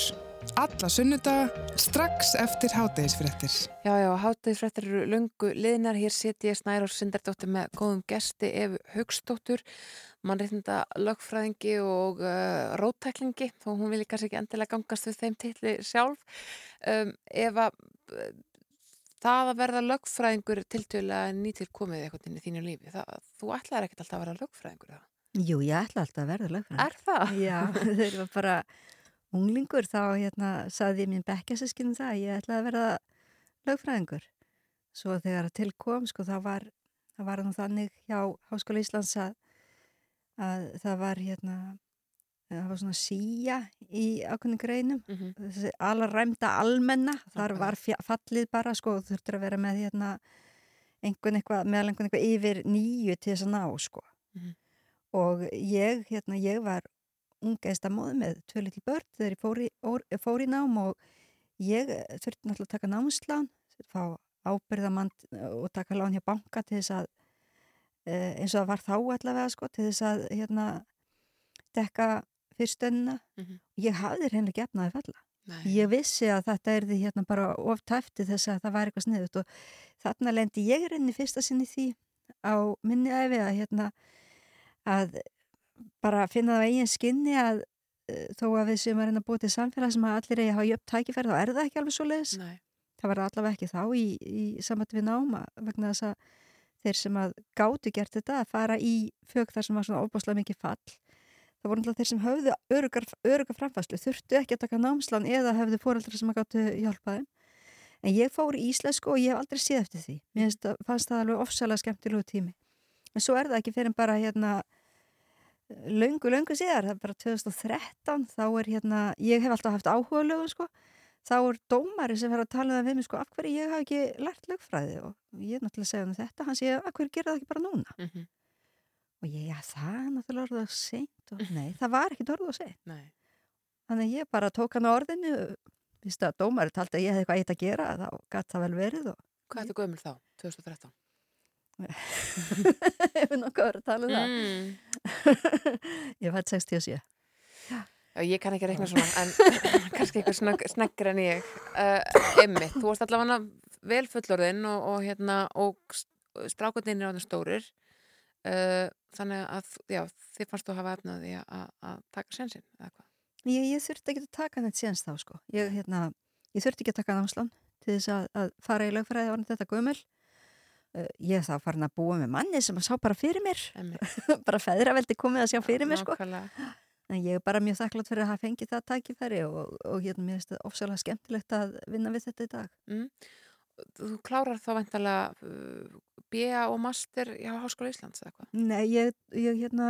Alla sunnudaga strax eftir hátegisfrettir. Já, já, hátegisfrettir eru lungu liðnar. Hér seti ég Snæra og Sindardóttir með góðum gesti Efu Haugstóttur, mannreitnda lögfræðingi og uh, rótæklingi, þó hún vilja kannski ekki endilega gangast við þeim tilli sjálf. Um, Eva, uh, það að verða lögfræðingur tiltölulega nýtil komið eitthvað inn í þínu lífi. Það, þú ætlaði ekkert alltaf að vera lögfræðingur, eða? Jú, ég ætla alltaf að verða lögfræðingur. Er það? Já, þeir var bara unglingur þá hérna saði ég mín bekkjasískinu það að ég ætlaði að verða lögfræðingur svo þegar til kom sko það var það var nú þannig hjá Háskóla Íslands að, að það var hérna það var svona síja í ákveðin greinum Mm -hmm. þessi alræmda almenna þar var fallið bara sko þurftur að vera með hérna einhvern eitthvað, meðal einhvern eitthvað yfir nýju til þess að ná sko Mhm. og ég hérna ég var unga einsta móð með tvö litli börn þegar ég fór í, ór, fór í nám og ég eh, þurfti náttúrulega að taka námslán fá ábyrðamann og taka lán hjá banka til þess að eh, eins og það var þá allavega sko til þess að hérna dekka fyrstönnina Mhm. ég hafði reynlega gefnaði falla Nei. ég vissi að þetta er því hérna bara of tæfti þess að það var eitthvað sniðut og þarna lendi ég reynni fyrsta sinni því á minni æfi að hérna að bara finna það á eigin skinni að uh, þó að við séum að reyna að búa til samfélag sem að allir eigi að hafa jöfn tækifæri þá er það ekki alveg svo leiðis það var allavega ekki þá í, í samvætt við náma vegna þess að þeir sem að gátu gert þetta að fara í fög þar sem var svona óbáslega mikið fall. Það voru náttúrulega þeir sem höfðu örugar, örugar framfæslu þurftu ekki að taka námslan eða höfðu fóreldrar sem að gáttu hjálpa þeim. En ég fór í íslensku og ég hef aldrei séð eftir því. Mér fannst það alveg ofsalega skemmtilegu tími. En svo er það ekki fyrir bara hérna löngu, löngu síðar, það er bara 2013 þá er hérna, ég hef alltaf haft áhuga lögum sko, þá er dómari sem verður að tala það við mig sko, af hverju ég hafi ekki lært lögfræði og ég er náttúrulega að segja um þetta, hann sé, af hverju gera það ekki bara núna Mm og ég, já það er náttúrulega orðið á seint og nei, það var ekki orðið á seint Nei. þannig að ég bara tók hann á orðinu víst að dómari taldi að ég hefði eitthvað eitt að gera þá gæti það vel verið og Hvað er þetta gömul þá? 2013? hefur nokkuð verið að tala um það Mm. ég fætt 67 Já, ég kann ekki reikna svona, en kannski eitthvað snögg, sneggur en ég. Uh, Emmitt, þú varst allavega vel fullorðinn og, og, hérna, og strákundin er á þeim stórir. Uh, þannig að, já, þið fannst þú hafa efnaði að, að taka hvað? ég, ég þurfti ekki að taka neitt síðanst þá sko. ég, hérna, ég þurfti ekki að taka námslán til þess að, að fara í lögfræði orðin þetta gömul ég þá farin að búa með manni sem að sá bara fyrir mér bara feðraveldi komið að sjá fyrir mér sko en ég er bara mjög þakklátt fyrir að hafa fengið það tækifæri og, og hérna mér finnst það ofsalega skemmtilegt að vinna við þetta í dag Mm. Þú klárar þá vantalega uh, BA og Master hjá Háskóla Íslands eða eitthvað? Nei, ég, ég hérna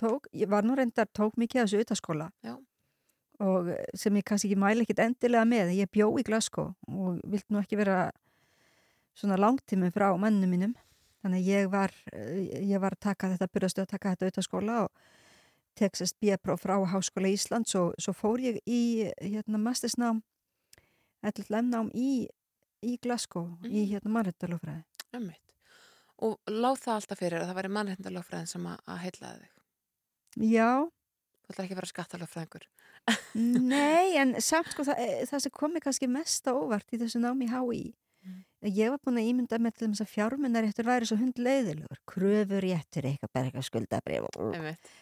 tók, ég var nú reyndar tók mikið þessu utaskóla Já. og sem ég kannski ekki mæli ekkit endilega með, ég bjó í Glasgow og vilt nú ekki vera svona langtími frá mannu mínum þannig ég var eh, ég var að taka þetta, byrjastu að taka þetta utaskóla og Texas B-próf frá Háskóla Íslands og svo fór ég í hérna mastersnám LLM-nám í, í Glasgow í Mhm. hérna mannrættalofræði Einmitt. Og láð það alltaf fyrir að það væri mannréttindalögfræðin sem að, að heitlaði þig. Já, Þú ætlar ekki að vera skattalögfræðingur. Nei, en samt sko það, eh, það sem komi kannski mest á óvart í þessu námi í Mm. Ég var búin að ímynda með til þess að fjármunnaréttur væri svo hundleiðilegur kröfuréttur, eitthvað eitthvað skuldabrif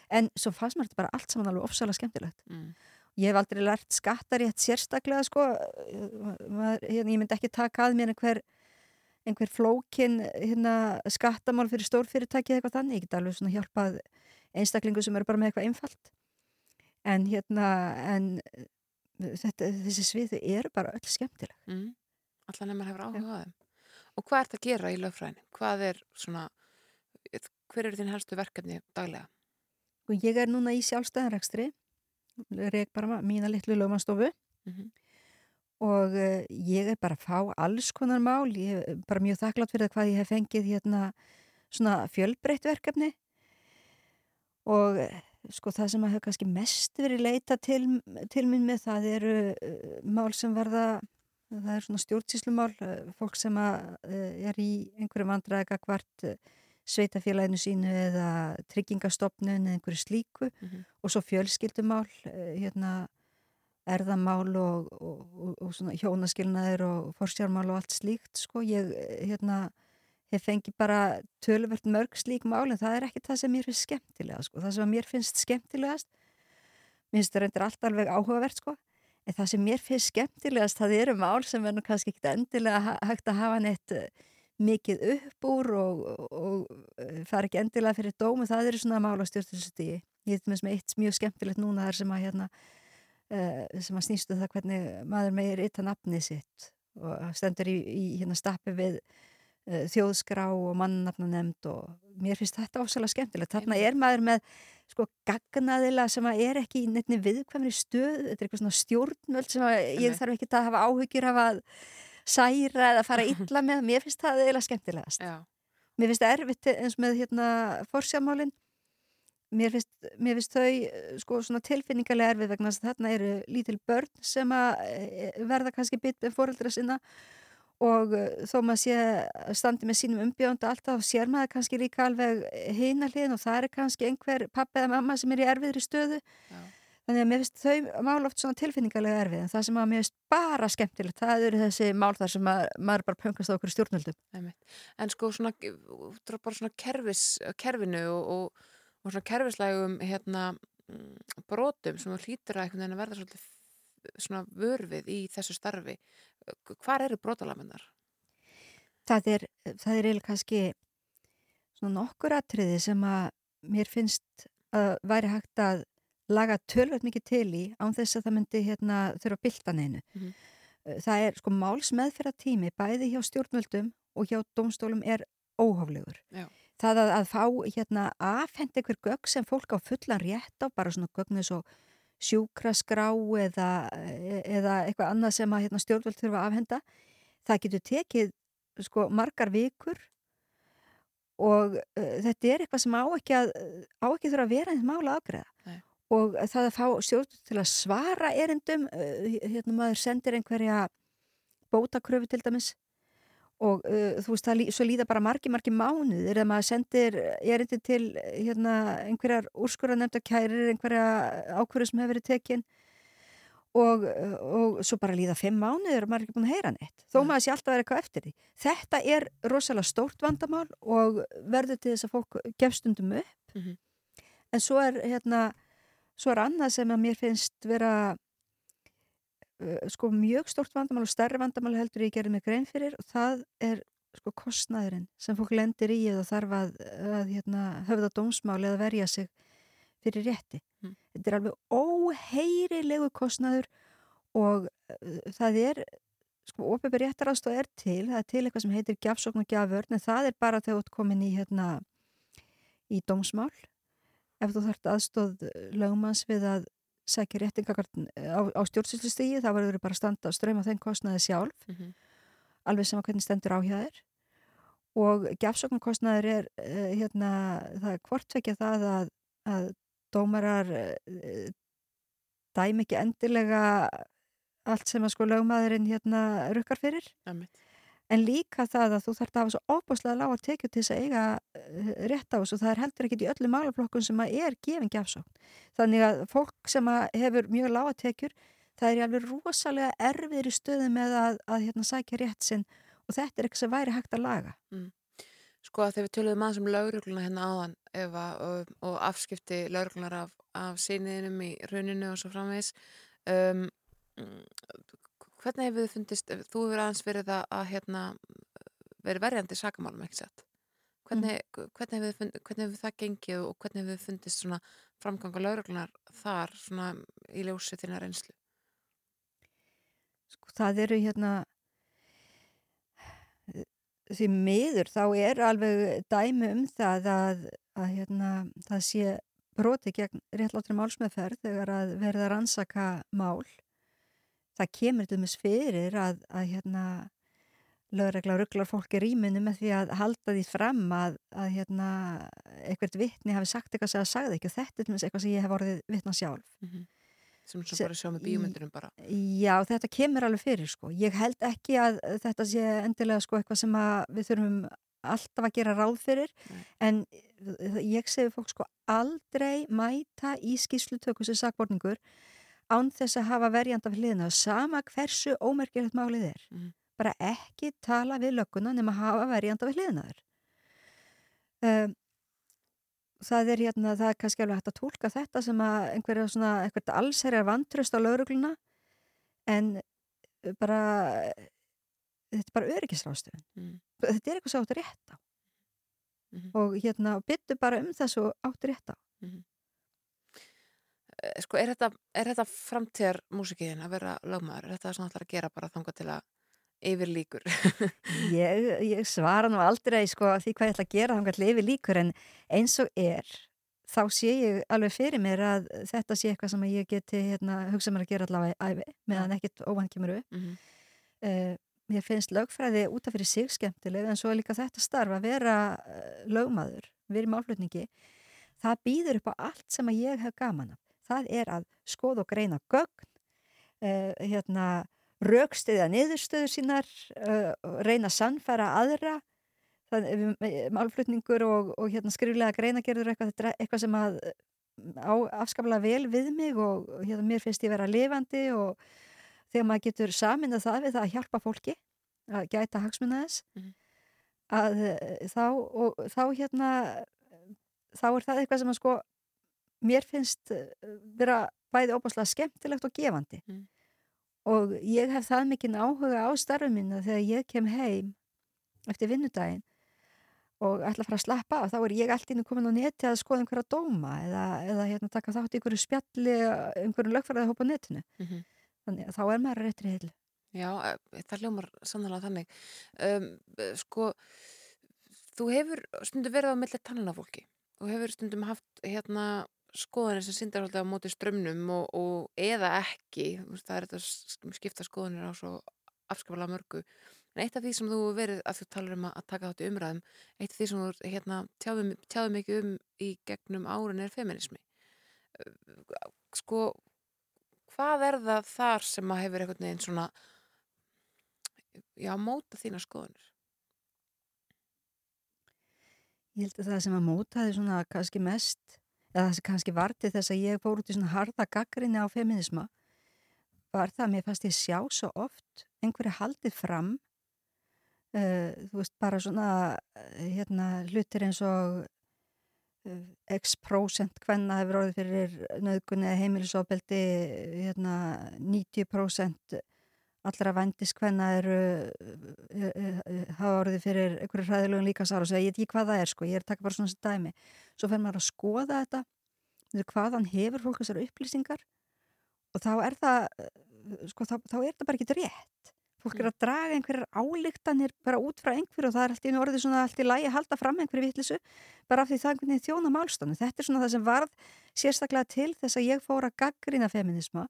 en svo fannst mér þetta bara allt saman alveg ofsalega skemmtilegt. Mm. ég hef aldrei lært skattarétt sérstaklega sko. Hérna, ég myndi ekki taka að mér einhver einhver flókin hérna, skattamál fyrir stórfyrirtæki eða eitthvað þannig, ég get alveg svona hjálpað einstaklingu sem eru bara með eitthvað einfalt. En hérna en þetta, þessi svið þau eru bara öll skemmtileg. Mm. Alltaf nefnir hefur áhuga á þeim. Og hvað ert að gera í lögfræðinu? Hvað er svona, hver eru þín helstu verkefni daglega? og ég er núna í sjálfstæðanrekstri reyk bara mína litlu lögmanstofu Mm og uh, ég er bara að fá alls konar mál, ég er bara mjög þakklátt fyrir hvað ég hef fengið hérna svona fjölbreytt verkefni og uh, sko það sem að hefur kannski mest verið leita til, til minn með það eru uh, mál sem verða það er svona stjórnsýslumál uh, fólk sem uh, er í einhverju vandræðega hvart uh, sveitafélaginu sínu eða tryggingastofnun eða einhverju slíku Mhm. og svo fjölskyldumál hérna erðamál og, og, og, og svona hjónaskilnaðir og forsjármál og allt slíkt sko, ég eh, hérna hef fengið bara töluvert mörg slík mál en það er ekki það sem mér finnst skemmtilega sko, það sem mér finnst skemmtilegast mér finnst það reyndir allt alveg áhugavert sko, en það sem mér finnst skemmtilegast það eru mál sem er nú kannski ekki endilega hægt að hafa neitt eh, mikið upp úr og, og, eh, fara ekki endilega fyrir dómu, það eru svona mál á stjórnstjóðstíði ég er með eitt mjög skemmtilegt núna þar sem að hérna uh, sem að snýstu það hvernig maður meir ytta nafnið sitt. Og stendur í, í hérna stappi við þjóðskrá og mannafnanemnd og mér finnst þetta ósala skemmtilegt. Þarna er maður með sko gagnaðila sem að er ekki í nefni viðkvæmri stöð, þetta er eitthvað svona stjórnvöld sem að ég þarf ekki að hafa áhyggjur af að særa eða fara illa með, mér finnst það eiginlega skemmtilegast. Já. Mér finnst það erfitt eins með hérna forsjamálinn mér finnst, mér finnst þau sko svona tilfinningarlega erfið vegna þess að þarna eru lítil börn sem að eh, verða kannski bytt með fóreldra sinna og eh, þó maður sé standi með sínum umbjónda alltaf þá sér maður kannski líka alveg hina hliðin og það er kannski einhver pappa eða mamma sem er í erfiðri stöðu Já. þannig að mér finnst þau mál oft svona tilfinningarlega erfið en það sem að mér finnst bara skemmtilegt það eru þessi mál þar sem að, maður bara pöngast á okkur stjórnvöldum Einmitt. En sko svona, bara svona kerfis, kerfinu og, og, og svona kerfislægum hérna mm, brotum sem hlýtur að að verða svolítið svona vörfið í þessu starfi. Hvar eru brotalamennar? það er, það er kannski svona nokkur atriði sem að mér finnst að væri hægt að laga tölvöld mikið til í án þess að það myndi hérna þurfa að bylta neinu. Mhm. Það er sko málsmeðferða tími bæði hjá stjórnvöldum og hjá dómstólum er óhóflegur. Já. Það að, að fá hérna afhend einhver gögg sem fólk á fullan rétt á, bara svona gögn eins og sjúkraskrá eða, eða eitthvað annað sem að hérna, stjórnvöld þurfa að afhenda, það getur tekið sko margar vikur og uh, þetta er eitthvað sem á ekki að á ekki þurfa að vera einn mála afgreða Nei. og það að fá stjórn til að svara erindum uh, hérna maður sendir einhverja bótakröfu til dæmis og uh, þú veist það lí, líða bara margi margi mánuðir eða maður sendir erindi til hérna einhverjar úrskurra nefnda kærir einhverja ákvörðu sem hefur verið tekin og, og svo bara líða fimm mánuðir og maður er ekki búin að heyra neitt þó maður sé alltaf að vera eitthvað eftir því. Þetta er rosalega stórt vandamál og verður til þess að fólk gefst undum upp. Mhm. en svo er hérna svo er annað sem að mér finnst vera uh, sko mjög stórt vandamál og stærri vandamál heldur ég gerði mig grein fyrir og það er sko kostnæðurinn sem fólk lendir í eða þarf að, að hérna, höfða dómsmáli eða verja sig fyrir rétti. Mm. Þetta er alveg óheyrilegu kostnæður og uh, það er sko ópefur réttarástof er til, það er til eitthvað sem heitir gjafsókn og gjafvörn en það er bara þegar þú ert komin í hérna í dómsmál ef þú þarft aðstóð lögmanns við að sækja réttingakart á, á stjórnsýslustígi þá verður bara að standa ströym á þeim kostnaði sjálf Mm -hmm. alveg sem að hvernig stendur á hjá þér og gjafsóknarkostnaður er uh, hérna, það er hvortvekja það að, að dómarar uh, dæm ekki endilega allt sem að sko lögmaðurinn hérna rukkar fyrir Einmitt. En líka það að þú þarf að hafa svo óbúslega lága tekju til þess að eiga uh, rétt á þessu. Það er heldur ekkit í öllu málaflokkun sem að er gefin gjafsókn. Þannig að fólk sem að hefur mjög lága tekjur það er alveg rosalega erfiðir í stöðu með að, að hérna, sækja rétt sinn og þetta er eitthvað sem væri hægt að laga. Sko að þegar við töluðum aðeins um laurugluna hérna áðan Eva, og, og afskipti lauruglunar af, af síniðinum í rauninu og svo framvegis um, mm, hvernig hefur þið fundist þú hefur aðeins verið að, að hérna, verið verjandi sakamálum ekki sett hvernig, hvernig, hefur þið fund, hvernig hefur það gengið og hvernig hefur þið fundist svona framganga lauruglunar þar svona í ljósi þína reynslu? Sko það eru hérna því miður þá er alveg dæmi um það að, að hérna, það sé broti gegn réttlátri málsmeðferð þegar að verða rannsaka mál það kemur til mis fyrir að, að hérna lögregla rugglar fólk í rýminu með því að halda því fram að, að hérna, eitthvað vittni hafi sagt eitthvað sem það sagði ekki og þetta er eitthvað sem ég hef orðið vittna sjálf mm -hmm. sem svo Se- bara sjá með bíómyndunum bara Já, þetta kemur alveg fyrir sko. Ég held ekki að þetta sé endilega sko eitthvað sem við þurfum alltaf að gera ráð fyrir Nei. en ég segi fólk sko aldrei mæta í skýrslutöku sem sakborningur án þess að hafa verjanda fyrir hliðina sama hversu ómerkilegt málið er. Mhm. Bara ekki tala við lögguna nema hafa verjanda við hliðina þér. Um, það er hérna, það er kannski alveg hægt að tólka þetta sem að einhverja svona, einhvert allsherjar vantröst á laurugluna en uh, bara þetta er bara öryggisrástöfun mm. þetta er eitthvað sem áttu rétt á Mhm. og hérna, byttu bara um þessu áttu rétt á Eh, Sko, er þetta, er þetta framtíðar músikiðin að vera lögmaður? Er þetta svona allar að gera bara þangað til að yfir líkur? ég, ég svara nú aldrei sko, því hvað ég ætla að gera þannig að lifi líkur en eins og er þá sé ég alveg fyrir mér að þetta sé eitthvað sem ég geti hérna, hugsa mér að gera allavega æfi meðan ekkit óvann kemur upp mm uh, mér finnst lögfræði út af fyrir sig skemmtileg en svo er líka þetta starf að vera uh, lögmaður, vera í málflutningi það býður upp á allt sem að ég hef gaman af. Það er að skoða og greina gögn uh, hérna, raukstiðja niðurstöður sínar uh, reyna að sannfæra aðra eh, málflutningur og, og hérna, skriflega greinagerður eitthvað, eitthvað sem að á afskaplega vel við mig og hérna, mér finnst ég vera lifandi og þegar maður getur saminað það við það að hjálpa fólki að gæta hagsmuna þess Mhm. að þá, og, þá hérna þá er það eitthvað sem að sko mér finnst eh, vera bæði óbáslega skemmtilegt og gefandi Mhm. og ég hef það mikinn áhuga á starfum minna þegar ég kem heim eftir vinnudaginn og ætla að fara að slappa af, þá er ég allt inn komin á neti að skoða einhverja dóma eða, eða hérna, taka þátt í einhverju spjalli einhverju lögfæraði hópa á netinu -hmm. þannig að þá er maður réttri heilu Já, eh, það hljómar sannlega þannig. Um, sko, þú hefur stundum verið á milli tannanafólki og hefur stundum haft hérna skoðanir sem syndar alltaf á móti strömmnum og, og eða ekki, það er þetta skipta skoðanir á svo afskapalega mörgu. En eitt af því sem þú verið að þú talar um að taka þátt í umræðum, eitt af því sem þú hérna, tjáðum, mikið um í gegnum árun er feminismi. Sko, hvað er það þar sem að hefur einhvern veginn svona já, móta þína skoðunir Ég held að það sem að mótaði svona kannski mest, eða það sem kannski varti þess að ég fór út í svona harða gaggrinni á feminisma, var það að mér fannst ég sjá svo oft einhverju haldið fram, uh, þú veist, bara svona uh, hérna, hlutir eins og uh, x prósent hvenna hefur orðið fyrir nöðgunni heimilisofbeldi, hérna, 90% allra vendiskvenna eru e, e, e, hafa orðið fyrir einhverju hræðilegum líkasára og segja ég veit ekki hvað það er sko, ég er að taka bara svona sem dæmi. Svo fer maður að skoða þetta hvaðan hefur fólk þessar upplýsingar og þá er það sko, þá, þá er þetta bara ekki rétt. Fólk er að draga einhverjar álíktanir bara út frá einhverju og það er alltaf í orðið svona allt í lægi að halda fram einhverju vittlisu bara af því það er einhvern veginn þjóna málstofnu. Þetta er svona það sem varð sérstaklega til þess að ég fór að gaggrina feminisma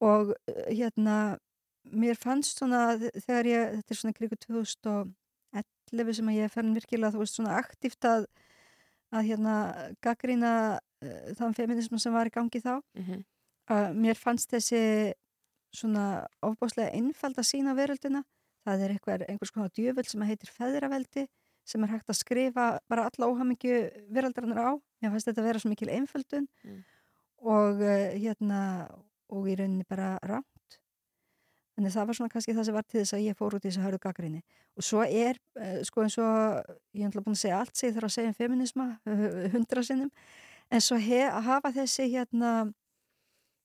og hérna mér fannst svona þegar ég, þetta er svona krigu 2011 sem að ég fenn virkilega þú veist svona aktíft að að hérna gaggrina uh, þann feminism sem var í gangi þá mm -hmm. uh, mér fannst þessi svona ofbáslega einfald að sína veröldina það er einhver, einhvers konar djöföld sem heitir feðraveldi sem er hægt að skrifa bara alla óhamingju veröldarinnar á mér fannst þetta að vera svo mikil einföldun mm. og uh, hérna og í rauninni bara rátt Þannig það var svona kannski það sem var til þess að ég fór út í þessu hörðu gaggrinni. Og svo er, uh, sko eins og, ég hef náttúrulega búin að segja allt sem ég þarf að segja um feminisma, hundra sinnum, en svo hef, að hafa þessi hérna,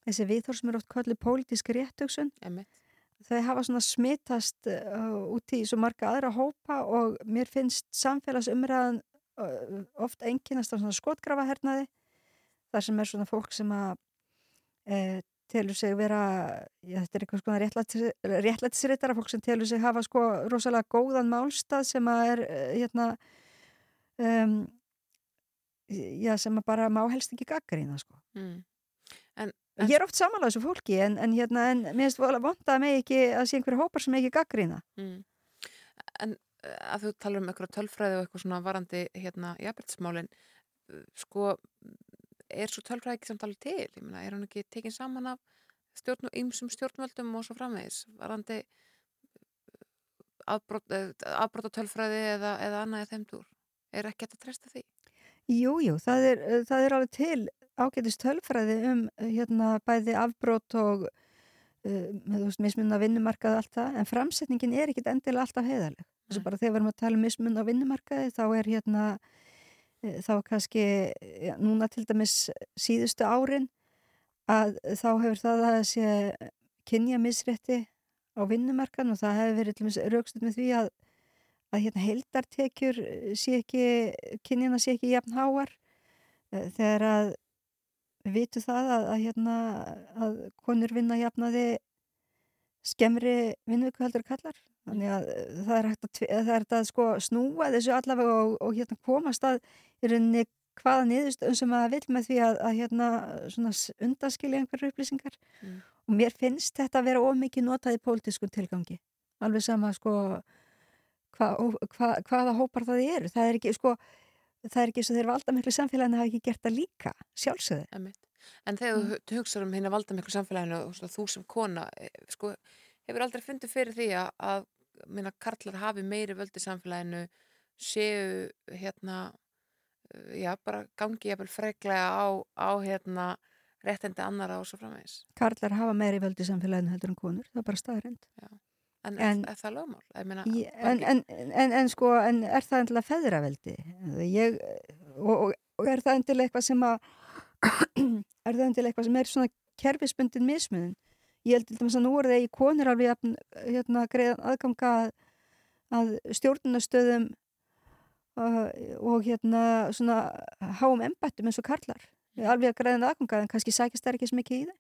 þessi viðhór sem er oft kallið pólitíski réttöksun, þau hafa svona smittast uh, út í svo marga aðra hópa og mér finnst samfélagsumræðan uh, oft enginast á svona skotgrafahernaði, þar sem er svona fólk sem að telur sig vera, já, þetta er eitthvað sko réttlættisrittara fólk sem telur sig hafa sko rosalega góðan málstað sem að er eh, hérna um, já, sem að bara má helst ekki gaggarína sko mm. en, en, ég er oft samanlega þessu fólki en, en hérna, en mér finnst það vonda með ekki að sé einhverju hópar sem ekki gaggarína mm. En eh, að þú talar um eitthvað tölfræði og eitthvað svona varandi hérna jafnbryttsmálin eh, sko er svo tölfræði ekki samt alveg til? Ég meina, er hann ekki tekinn saman af stjórn, ymsum stjórnvöldum og svo framvegis? Varandi afbróta tölfræði eða, eða annað eða þeimdur? Er ekki þetta að treysta því? Jú, jú, það er, það er alveg til ágætist tölfræði um hérna bæði afbrót og uh, með veist, mismunna vinnumarkaði allt það, en framsetningin er ekkit endilega alltaf heiðaleg. Þess að bara þegar við erum að tala um mismunna vinnumarkaði þá er hérna Eh, þá kannski ja, núna til dæmis síðustu árin að þá hefur það að sé kynja misrétti á vinnumarkan og það hefur verið raukstuð með því að, að hérna, heildartekjur sé ekki, kynjana sé ekki jafn háar. Eh, þegar að við vitum það að, að, hérna, að konur vinna jafnaði skemmri vinnuku heldur kallar þannig að það er hægt að, það er að sko, snúa þessu allavega og, og hérna, komast að í rauninni hvaða niðurstöðum sem að vil með því að, að hérna, undaskilja einhverju upplýsingar. Mm. og mér finnst þetta að vera ómikið notað í pólitískun tilgangi. Alveg sama sko hva, hva, hvaða hópar það eru. Það er ekki sko það er ekki eins og þeir valda miklu samfélaginu hafa ekki gert það líka sjálfsögðu En þegar mm. þú hugsaður um hérna valda miklu samfélaginu og þú sem kona eh, sko, hefur aldrei fundið fyrir því að, að minna karlar hafi meiri völdi samfélaginu séu hérna já, bara gangi ég vel freglega á, á hérna réttindi annara og svo framvegis. Karlar hafa meiri völdi samfélaginu heldur en konur, það er bara staðrænt. En, en er, er það lögmál? Meina, en, en, en sko, en er það endilega feðraveldi? Ég, og, og, og er það endilega eitthvað sem að er það endilega eitthvað sem er svona kerfisbundin mismunum? Ég held til dæmis að nú er það í konur alveg hérna, aðganga að, að stjórnunastöðum og hérna svona háum embættum eins og karlar alveg að græðina aðganga en kannski sækist það ekki svo mikið í það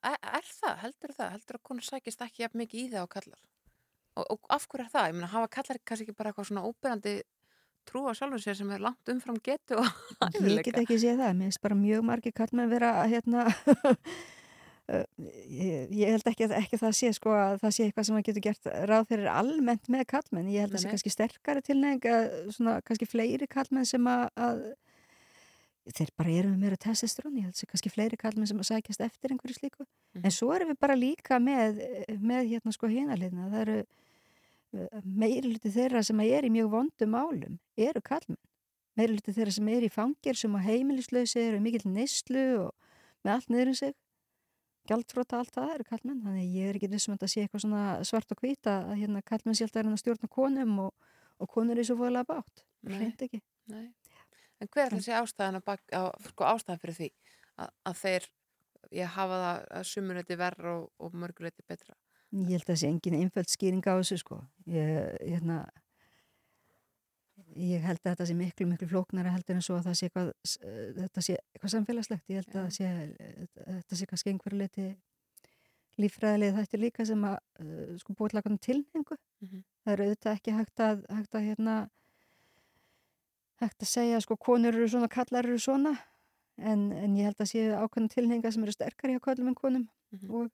Er, er það? Heldur það? Heldur að konur sækist ekki jafn mikið í það á kallar? Og, og af hverju er það? Ég meina, hafa kallar kannski ekki bara eitthvað svona óbyrjandi trú á sjálfum sér sem er langt umfram getu og Ég get ekki séð það, mér finnst bara mjög margi kallmenn vera hérna ég, ég held ekki að ekki það sé sko að það sé eitthvað sem maður getur gert ráð fyrir almennt með kallmenn ég held að það sé kannski sterkari tilnefing svona kannski fleiri kallmenn sem að, að þeir bara eru með meira testosterón, ég held að það sé kannski fleiri kallmenn sem að sækjast eftir einhverju slíku. Mm. en svo erum við bara líka með með hérna sko hinaliðna það eru eh, meirluti þeirra sem er í mjög vondum álum eru kallmenn meirluti þeirra sem er í fangir sem að heimilislausi eru mikill neyslu og með allt niður um sig. Gjaldfróta allt það eru kallmenn þannig ég er ekki vissum að það sé eitthvað svona svart og hvita að hérna kallmenn sjálf það er að stjórna konum og, og konur er svo fóðilega bátt hreint ekki. Nei. En hver er þessi ástæðan, bak, á, sko, ástæðan fyrir því að, að þeir ég hafa það að sumuleiti verð og, og mörguleiti betra Ég held að það sé engin einföld skýring á þessu sko. Ég, hérna, ég held að þetta sé miklu, miklu flóknara heldur en svo að það sé eitthvað, s- þetta sé eitthvað samfélagslegt. Ég held að það sé, þetta sé kannski einhverju leiti líffræðilega þetta líka sem að uh, sko búið að tilhengu. Mhm. Það er auðvitað ekki hægt að, hægt að hérna, hægt að segja sko konur eru svona, kallar eru svona en, en ég held að sé ákveðna tilhenga sem eru sterkari hjá köllum en konum Mhm. og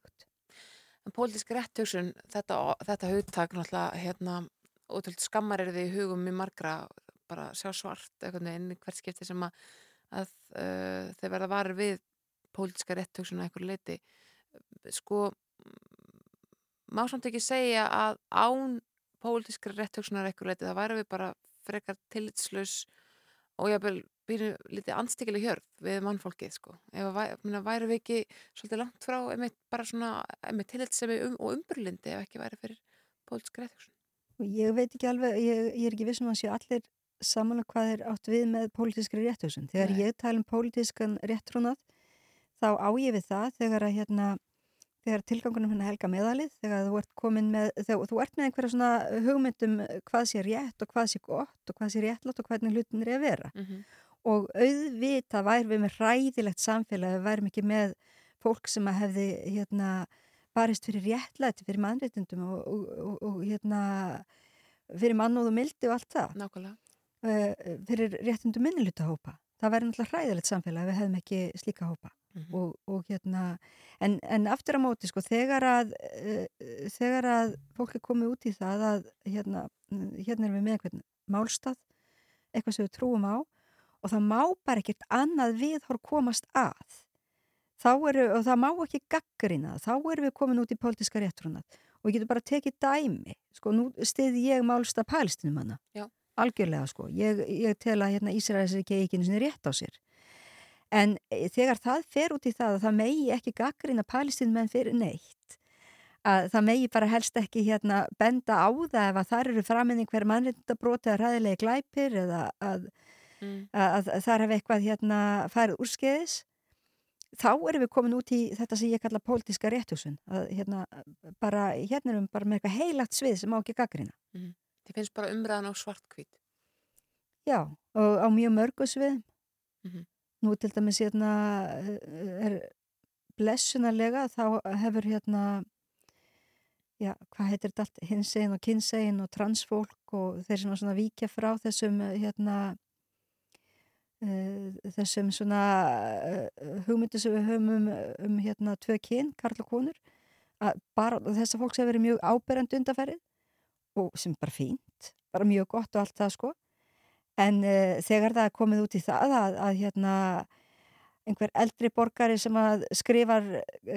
En pólitísk rétthugsun, þetta, þetta hugtak náttúrulega, hérna, ótrúlega skammar er því í hugum mjög margra bara sjá svart einhvern veginn hvert skipti sem að, að uh, þeir verða varir við pólitíska rétthugsun að einhverju leiti. Sko, má samt ekki segja að án pólitískra rétthugsunar að einhverju leiti, það væri við bara frekar tillitslaus og jáfnvel býrðu lítið anstíkileg hjörð við mannfólkið sko. Ef að væri við ekki svolítið langt frá einmitt bara svona einmitt tillitsemi um, og umburlindi ef ekki væri fyrir pólitísk rétthugsun. Og ég veit ekki alveg, ég, ég er ekki vissum að séu allir saman að hvað er átt við með pólitískri rétthugsun. Þegar Nei. ég tala um pólitískan réttrúnað, þá á ég við það þegar að hérna, þegar tilgangunum hérna helga meðalið, þegar þú ert komin með, þegar þú ert með einhverja svona hugmyndum hvað sé rétt og hvað sé gott og hvað sé réttlátt og hvernig hlutin er að vera. Mm -hmm. Og auðvitað væri við með hræðilegt samfélag, við værum ekki með fólk sem að hefði hérna barist fyrir réttlæti, fyrir mannréttindum og, og, og, og hérna fyrir mannúð og mildi og allt það Nákvæmlega. uh, fyrir réttindum minnilutahópa það væri náttúrulega hræðilegt samfélag ef við hefðum ekki slíka hópa. Mm og, og hérna en, en aftur á móti sko þegar að uh, þegar að fólk er komið út í það að hérna, hérna erum við með einhvern málstað eitthvað sem við trúum á og það má bara ekkert annað viðhor komast að þá eru, og það má ekki gaggrina þá erum við komin út í pólitíska réttrúnað. Og við getum bara tekið dæmi sko nú stiði ég málstað palestinum hana Já. Algjörlega sko. Ég, ég tel að hérna Ísraelis er ekki ekki einu sinni rétt á sér. En e, þegar það fer út í það að það megi ekki gaggrina palestinmenn fyrir neitt að það megi bara helst ekki hérna benda á það ef að þar eru framinn einhver mannreitndabróti eða ræðilegi glæpir eða að, mm. að, að þar hef eitthvað hérna farið úrskeiðis þá erum við komin út í þetta sem ég kalla pólitíska réttusun að hérna bara, hérna erum við bara með eitthvað heilagt svið sem má ekki gaggrina Þið finnst bara umræðan á svartkvít. Já, og á mjög mörgu svið Mhm. nú til dæmis hérna er blessunarlega þá hefur hérna já, hvað heitir þetta allt, hinsegin og kynsegin og transfólk og þeir sem svona víkja frá þessum hérna uh, þessum svona uh, hugmyndu sem við höfum um, um hérna tvö kyn, karl og konur að bara þessa fólks hefur verið mjög áberandi undarferið og sem bara fínt, bara mjög gott og allt það sko. En uh, þegar það komið út í það að, að hérna einhver eldri borgari sem að skrifar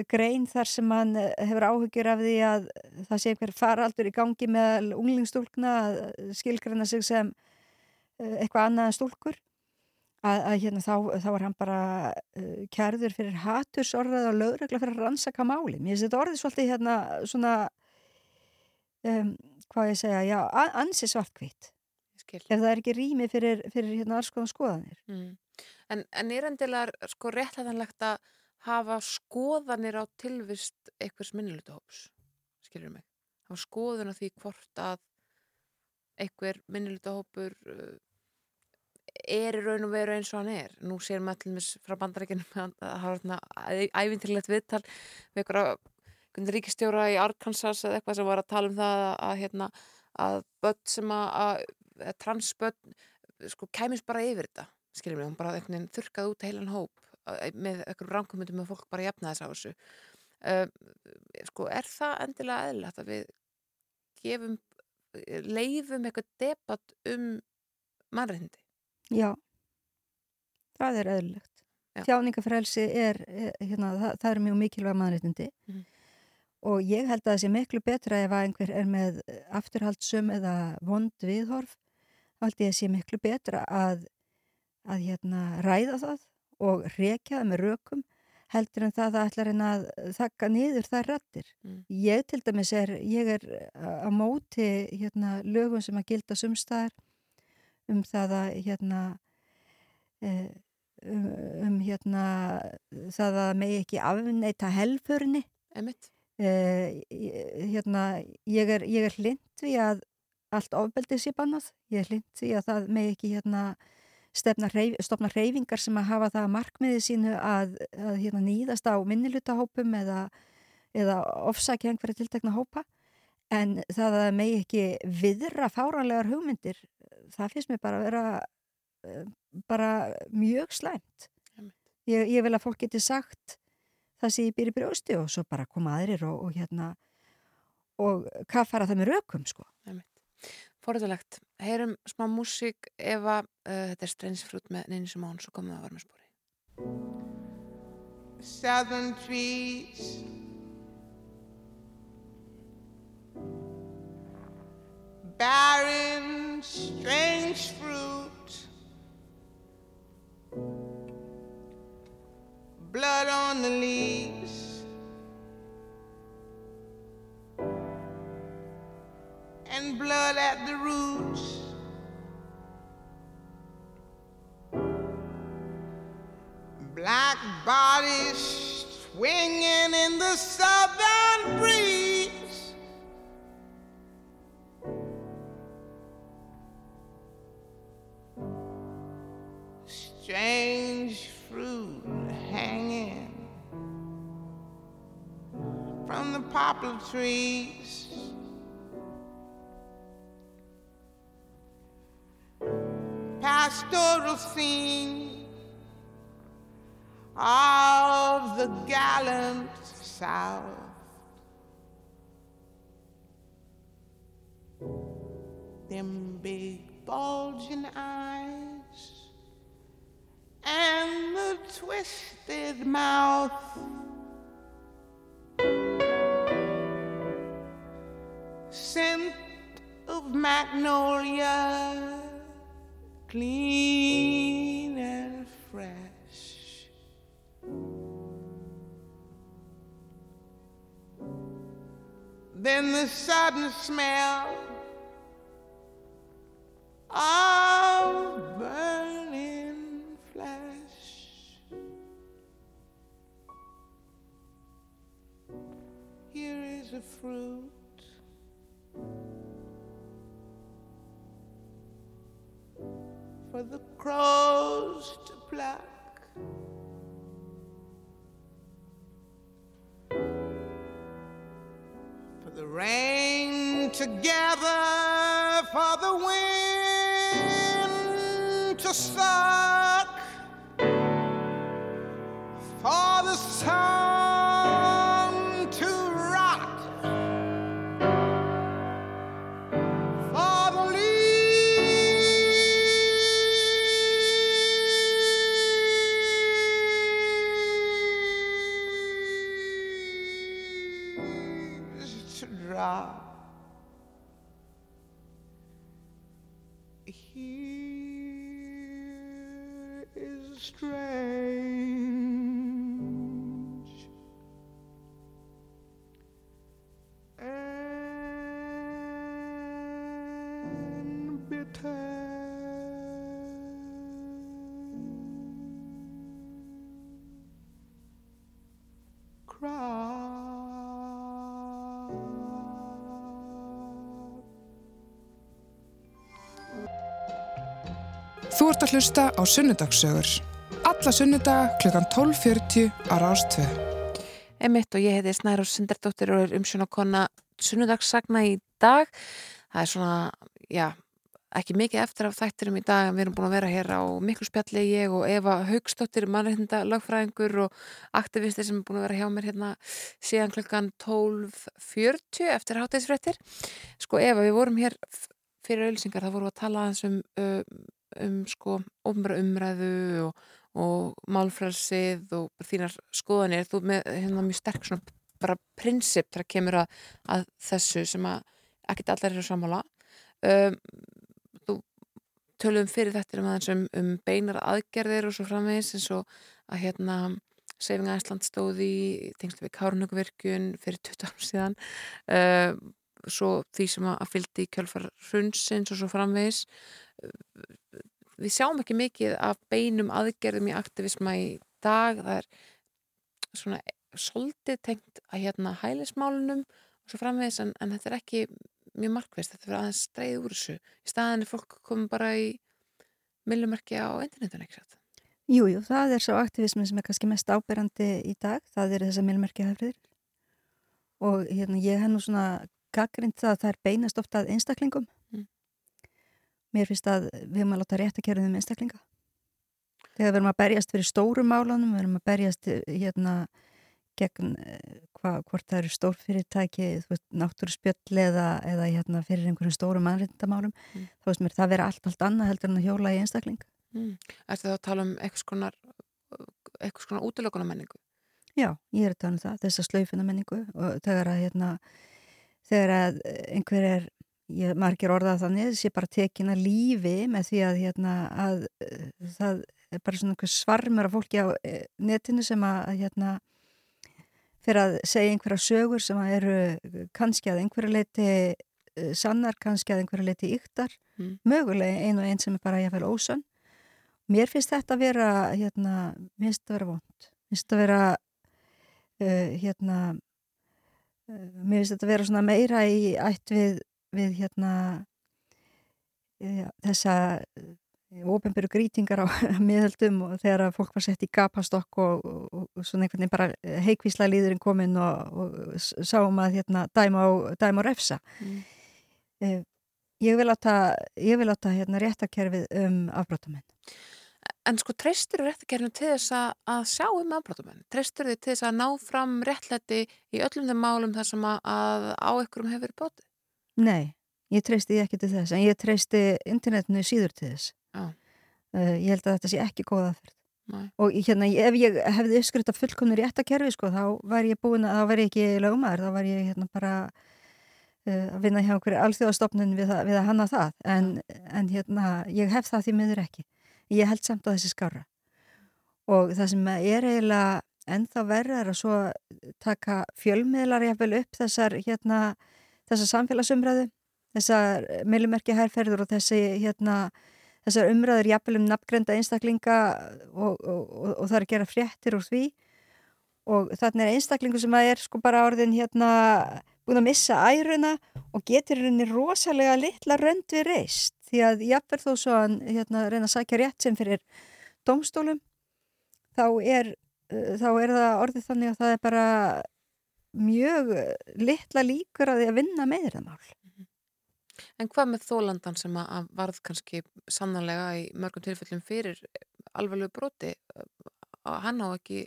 grein þar sem hann eh, hefur áhyggjur af því að það sé einhver faraldur í gangi með unglingstúlkna að skilgræna sig sem eh, eitthvað annað en stúlkur að, að hérna þá, þá er hann bara uh, kærður fyrir hatursorðað og lögregla fyrir að rannsaka máli mér finnst þetta orðið svolítið hérna svona um, hvað ég segja, já, ansi svartkvít ef það er ekki rými fyrir, fyrir hérna alls konar skoðanir Mm. En, en er endilega sko réttlætanlegt að hafa skoðanir á tilvist einhvers minnilutahóps, skilur mig? Hafa skoðun á því hvort að einhver minnilutahópur uh, er í raun og veru eins og hann er. Nú séum við allir frá bandarækjunum að hafa svona ævintilegt viðtal við einhverja ríkistjóra í Arkansas eða eitthvað sem var að tala um það að, að, hérna, að börn sem að, að, transbörn sko kæmis bara yfir þetta skiljum við, hún bara þurrkaði út heilan hóp eh, með einhverjum rankumundum með fólk bara jafna þess á þessu uh, sko, er það endilega eðlilegt að við gefum leifum eitthvað debatt um mannreindi? Já, það er öðrulegt. Já. Þjáningafrelsi er, hérna, það, það er mjög mikilvæg mannréttindi Mhm. Og ég held að það sé miklu betra ef að einhver er með afturhaldsum eða vond viðhorf, þá held ég að sé miklu betra að, að hérna, ræða það og rekja það með rökum heldur en það að ætla að reyna að þakka niður þær rættir. Mm. Ég til dæmis er, ég er á móti hérna, lögum sem að gilda sumstaðar um það að hérna, e, um, um hérna það að megi ekki afneita helfurni Einmitt. Uh, hérna ég er, er hlind við að allt ofbeldið sé bannað. Ég er hlind því að það megi ekki hérna hreyf, stopna hreyfingar sem að hafa það markmiði sínu að, að hérna, nýðast á minnilutahópum eða, eða ofsækja einhverja tiltekna hópa. En það að megi ekki viðra fáranlegar hugmyndir það finnst mér bara að vera uh, bara mjög slæmt. Ég, ég vil að fólk geti sagt það sem ég býr í brjósti og svo bara koma aðrir og, og hérna og hvað fara það með rökum sko Forðulegt. Heyrum smá músík ef að uh, þetta er streynsfrút með Nini Simón, svo komum við að varma spóri. Southern trees Barren, strange fruit Blood on the leaves and blood at the roots. Black bodies swinging in the southern breeze. The poplar trees. pastoral scene of the gallant South. Them big bulging eyes and the twisted mouth. Magnolia clean and fresh. Then the sudden smell of burning flesh. Here is a fruit. For the crows to pluck. For the rain to gather, for the wind to suck, for the sun hlusta á Sunnudagssögur. Alla sunnudaga klukkan 12.40 á Rástvö. Emitt og ég heiti Snæra Sindardóttir og er umsjónakonna sunnudagssagna í dag. Það er svona, já, ekki mikið eftir af þættirum í dag en við erum búin að vera hér á miklu spjalli ég og Eva Haugstóttir, mannreitnda lagfræðingur og aktivisti sem er búin að vera hjá mér hérna síðan klukkan 12.40 eftir hátæðisfrættir. Sko Eva, við vorum hér fyrir auðlýsingar, þá vorum við að tala um, um, um sko ofnbæra umræðu og, og málfrælsið og þínar skoðanir. Þú með hérna mjög sterk svona bara prinsip þar kemur að, að þessu sem að ekkert allar eru sammála. Um, þú töluðum fyrir þetta um aðeins um, um beinar aðgerðir og svo framvegis eins og að hérna Seyfinga Æsland stóði tengslu við Kárnökuvirkjun fyrir 20 árum síðan uh, svo því sem að fylgdi í kjölfar hrunsins og svo framvegis við sjáum ekki mikið af beinum aðgerðum í aktivisma í dag. Það er svona svolítið tengt að hérna hælismálunum og svo framvegis en, en þetta er ekki mjög markvist, þetta fyrir aðeins streið úr þessu. Í staðan er fólk komið bara í millumerki á internetun ekki satt? Jú, jú, það er svo aktivismi sem er kannski mest áberandi í dag, það eru þessar milmerkihafriðir og hérna ég hef nú svona gaggrind það að það er beinast ofta að einstaklingum. Mér finnst að við erum að láta rétt að kæra um einstaklinga þegar við erum að berjast fyrir stórum málunum, við erum að berjast eh, hérna gegn eh, hva, hvort það eru stórfyrirtæki náttúruspjöll eða, eða hérna, fyrir einhverjum stórum mannrindamálum Mm. þá veist mér það vera allt, allt annað heldur en að hjóla í einstakling mm. Ertu þá að tala um eitthvað skonar eitthvað skonar útlökunar menningu Já, ég er að tala um það, þessa slaufina menningu og þegar að hérna, þegar að einhver er, ég margir orðað þannig, sé bara tekin að lífi með því að hérna að eh, það er bara svona einhver svarmur af fólki á eh, netinu sem að að, hérna fyrir að segja einhverja sögur sem að eru kannski að einhverju leiti eh, sannar, kannski að einhverju leiti yktar, Mm. mögulega ein og einn sem er bara jáfnvel ósönn. Mér finnst þetta að vera, hérna, mér finnst þetta að vera vond. Mér finnst þetta að vera uh, hérna mér finnst þetta að vera svona meira í ætt við, við hérna ja, þessa ópenbyrju grítingar á miðöldum og þegar að fólk var sett í gapastokk og, og, og svona einhvern veginn bara heikvísla líðurinn kominn og, og sáum að hérna dæma á, dæma á refsa Mm. ég vil átta ég vil átta hérna réttakerfið um afbrotamenn En sko treystur réttakerfinu til þess að, sjá um afbrotumenn? Treystur þið til þess að ná fram réttlæti í öllum þeim málum þar sem að, á ykkurum hefur verið brotið? Nei, ég treysti því ekki til þess en ég treysti internetinu síður til þess. Já. uh, ég held að þetta sé ekki góða fyrir Nei. og ég- hérna, ef ég hefði uppskrift af fullkomni réttakerfi sko, þá væri ég búin að þá væri ég ekki lögumæður, þá væri ég hérna bara uh, að vinna hjá okkur alþjóðastofnun við, við að hanna það. En, en hérna, ég hef það því miður ekki. Ég held samt að þessi skára og það sem er eiginlega ennþá verður er að svo taka fjölmiðlar jafnvel upp þessar hérna, þessar samfélagsumræðu þessar millimerki herrferður og þessi hérna þessar umræður jafnvel um nafngrenda einstaklinga og, og, og, og það er að gera fréttir úr því. Og þannig er einstaklingu sem að er sko bara orðin hérna búin að missa æruna og getur henni rosalega litla rönd við reist. Því að jafnvel þó svo að hérna, reyna að sækja rétt sem fyrir domstólum þá er, uh, þá er það orðið þannig að það er bara mjög litla líkur að því að vinna meðramál. En hvað með þólandan sem að, varð kannski sannanlega í mörgum tilfellum fyrir alveglu broti? Að Hann á ekki,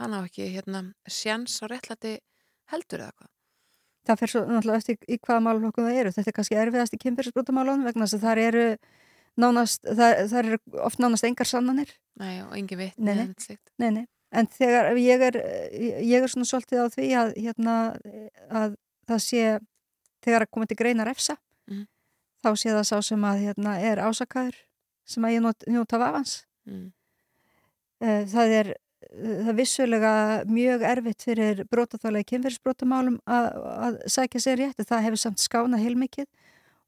hann á ekki hérna, sjans á réttlæti heldur eða hvað? Það fer svo náttúrulega eftir í hvaða málflokkum það eru. Þetta er kannski erfiðast í kynfyrirsbrotamálunum vegna þess að þar eru nánast, þar, þar eru oft nánast engar sannanir. Nei, og engin vitt. Nei. Nei, nei. En þegar ég er, ég er svona svolítið á því að, hérna, að það sé, þegar að koma til greinar efsa, Mhm. þá sé það sá sem að hérna, er ásakaður sem að ég not, njóta af avans. Mm. Eh, Það er, það vissulega mjög erfitt fyrir brotaþálega kynferðisbrotamálum að, að sækja sér rétt, það hefur samt skánað heilmikið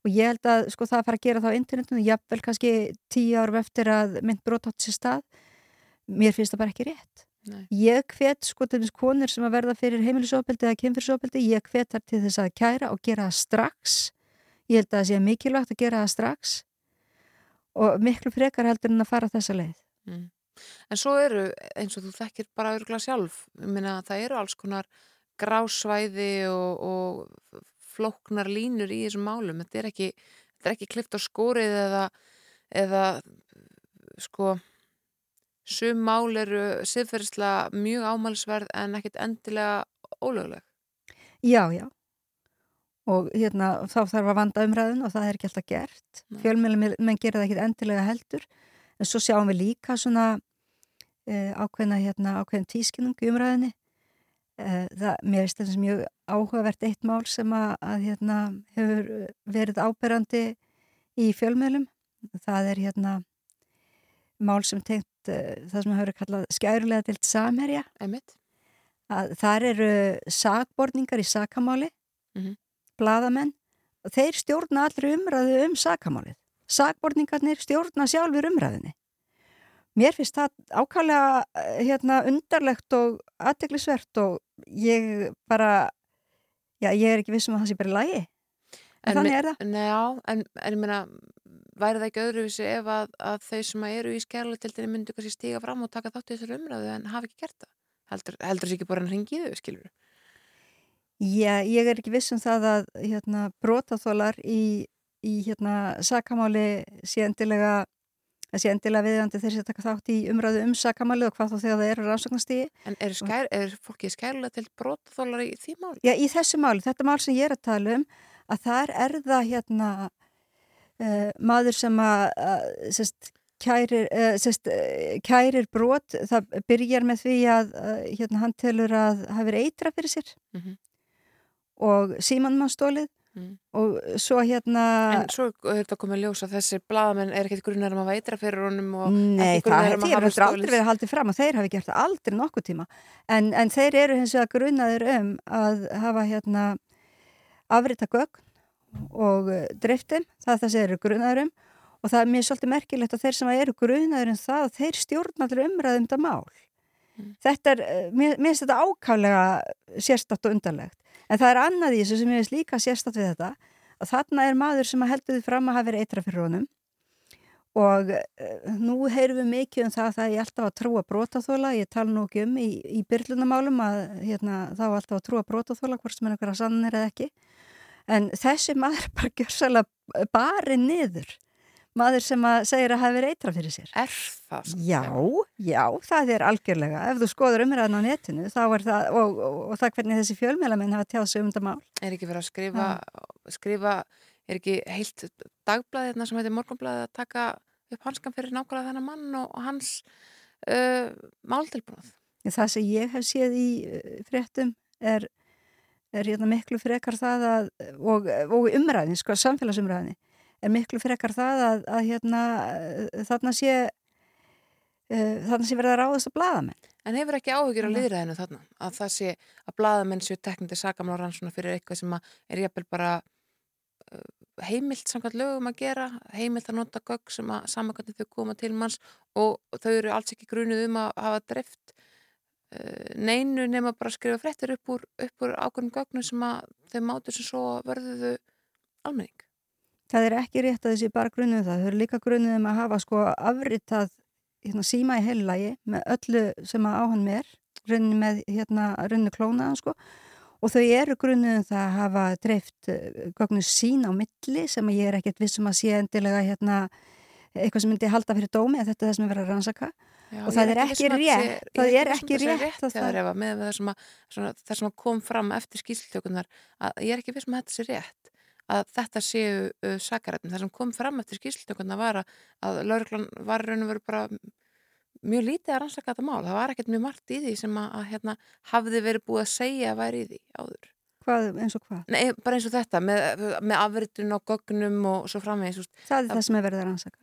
og ég held að sko, það fara að gera það á internetinu, jafnvel kannski tíu árum eftir að mynd brotátt sér stað, mér finnst það bara ekki rétt. Nei. Ég hvet sko til þess konur sem að verða fyrir heimilisofbeldi eða kynferðisofbeldi, ég hvet þar til þess að kæra og gera það strax. Ég held að það sé mikilvægt að gera það strax og miklu frekar heldur en að fara þessa leið. Mm. En svo eru, eins og þú þekkir bara örgla sjálf, að það eru alls konar grásvæði og, og flóknar línur í þessum málum. Þetta er ekki, ekki klift á skórið eða, eða sko, sum mál eru siðferðislega mjög ámælsverð en ekkit endilega ólögleg. Já, já. Og hérna, þá þarf að vanda umræðun og það er ekki alltaf gert. Nei. Fjölmjölu menn gera það ekki endilega heldur. En svo sjáum við líka svona uh, ákveðna, hérna, ákveðin tískinung í umræðinni. Uh, það, mér finnst þetta mjög áhugavert eitt mál sem að, að hérna, hefur verið áberandi í fjölmjölum. Það er hérna mál sem tengt uh, það sem hefur kallað skærulega tilt samherja að þar eru sakborningar í sakamáli, Mhm. bladamenn, og þeir stjórna allri umræðu um sakamálið. sakborningarnir stjórna sjálfur umræðinni. Mér finnst það ákvæmlega hérna, undarlegt og aðteglisvert og ég bara, já, ég er ekki vissum að það sé bara lægi. En þannig er það. Nei, já, en, en ég meina, væri það ekki öðruvísi ef að, að þau sem eru í skjæluteltinni myndu kannski stíga fram og taka þátt í þessar umræðu en hafa ekki gert það? Heldur, heldur þessi ekki bara hann ringið þau, skilur? Já, ég er ekki vissum það að hérna, brotaþólar í, í hérna, sakamáli sé endilega sé endilega viðjandi þeir sem taka þátt í umræðu um sakamáli og hvað þá þegar það eru rannsóknastígi. En er, skær, er fólki skærulega til brotaþólar í því máli? Já, í þessu máli, þetta mál sem ég er að tala um að þar er það hérna uh, maður sem að, að sest, kærir, uh, sest, uh, kærir brot, það byrjar með því að hérna, hann telur að hafi verið eitra fyrir sér. Mm -hmm. og símanmannstólið Mm. og svo hérna En svo er þetta komið að ljósa að þessi blaðamenn er ekkert grunnar um að veitra fyrir honum Nei, ekki það hefur um að um hafa aldrei verið haldið fram og þeir hafi gert það aldrei nokkuð tíma. En, en þeir eru hins vegar grunnaðir um að hafa hérna afrita gögn og uh, driftin, það er það sem eru grunnaðir um. Og það er mér svolítið merkilegt að þeir sem eru grunnaðir um það, þeir stjórna allir umræðum þetta mál. Mm. þetta er, uh, mér finnst þetta ákaflega sérstatt og undarlegt. En það er annað í þessu sem ég finnst líka sérstatt við þetta að þarna er maður sem að heldur því fram að hafa verið eitra fyrir honum. Og uh, nú heyrum við mikið um það að það er alltaf að trúa brotaþóla, ég tala nú ekki um í, í byrlunamálum að hérna, þá er alltaf að trúa brotaþóla hvort sem er einhverja sannir eða ekki en þessi maður bara gjörsalega bari niður. Maður sem að segir að hafi verið eitra fyrir sér. Er það? Já, já, það er algjörlega. Ef þú skoður umræðan á netinu það, og, og, og það hvernig þessi fjölmélamenn hafa tjáð sig um þetta mál. Er ekki verið að skrifa, skrifa er ekki heilt dagblæði hérna sem heitir morgunblæði að taka upp hanskan fyrir nákvæmlega þennan mann og, og hans uh, máltilbúnað? Það sem ég hef séð í uh, fréttum er, er hérna miklu frekar það að, og, og umræðin, sko, samfélagsumræðin er miklu frekar það að, að hérna, uh, þarna sé uh, þarna sé verið að ráðast að blaðamenn. En hefur ekki áhugir á Nei. liðræðinu þarna? Að það sé að blaðamenn séu teknandi sakamála rannsóna fyrir eitthvað sem að er jafnvel bara uh, heimilt samkvæmt lögum að gera, heimilt að nota gögg sem að samankvæmt þau koma til manns og þau eru alls ekki grunuð um að hafa drift uh, neinu nema bara að skrifa fréttir upp úr, úr ákveðnum gögnum sem að þau mátu sem svo verðuðu almenning. Það er ekki rétt að þessi bara grunnum það. Þau eru líka grunnum um að hafa sko afritað hérna, síma í heilagi með öllu sem að á hann er, runni með hérna, runni klónaðan sko og þau eru grunnum um það að hafa dreift gögnu sín á milli sem ég er ekkert vissum að sé endilega hérna eitthvað sem myndi halda fyrir dómi en þetta er það sem er verið að rannsaka Já, Og það er ekki rétt. Það er ekki rétt það- sem, sem kom fram eftir skýrslutökunar að ég er ekki viss um að þetta sé rétt að þetta séu uh, sakarættin það sem kom fram eftir skýrslutökunar var að, að lauruglan var raun og veru bara mjög lítið að rannsaka þetta mál það var ekkert mjög margt í því sem að, að hérna, hafði verið búið að segja að væri í því áður hvað, eins og hvað. Nei, bara eins og þetta með, með afritun og gögnum og svo framvegis Það er það sem er verið að rannsaka.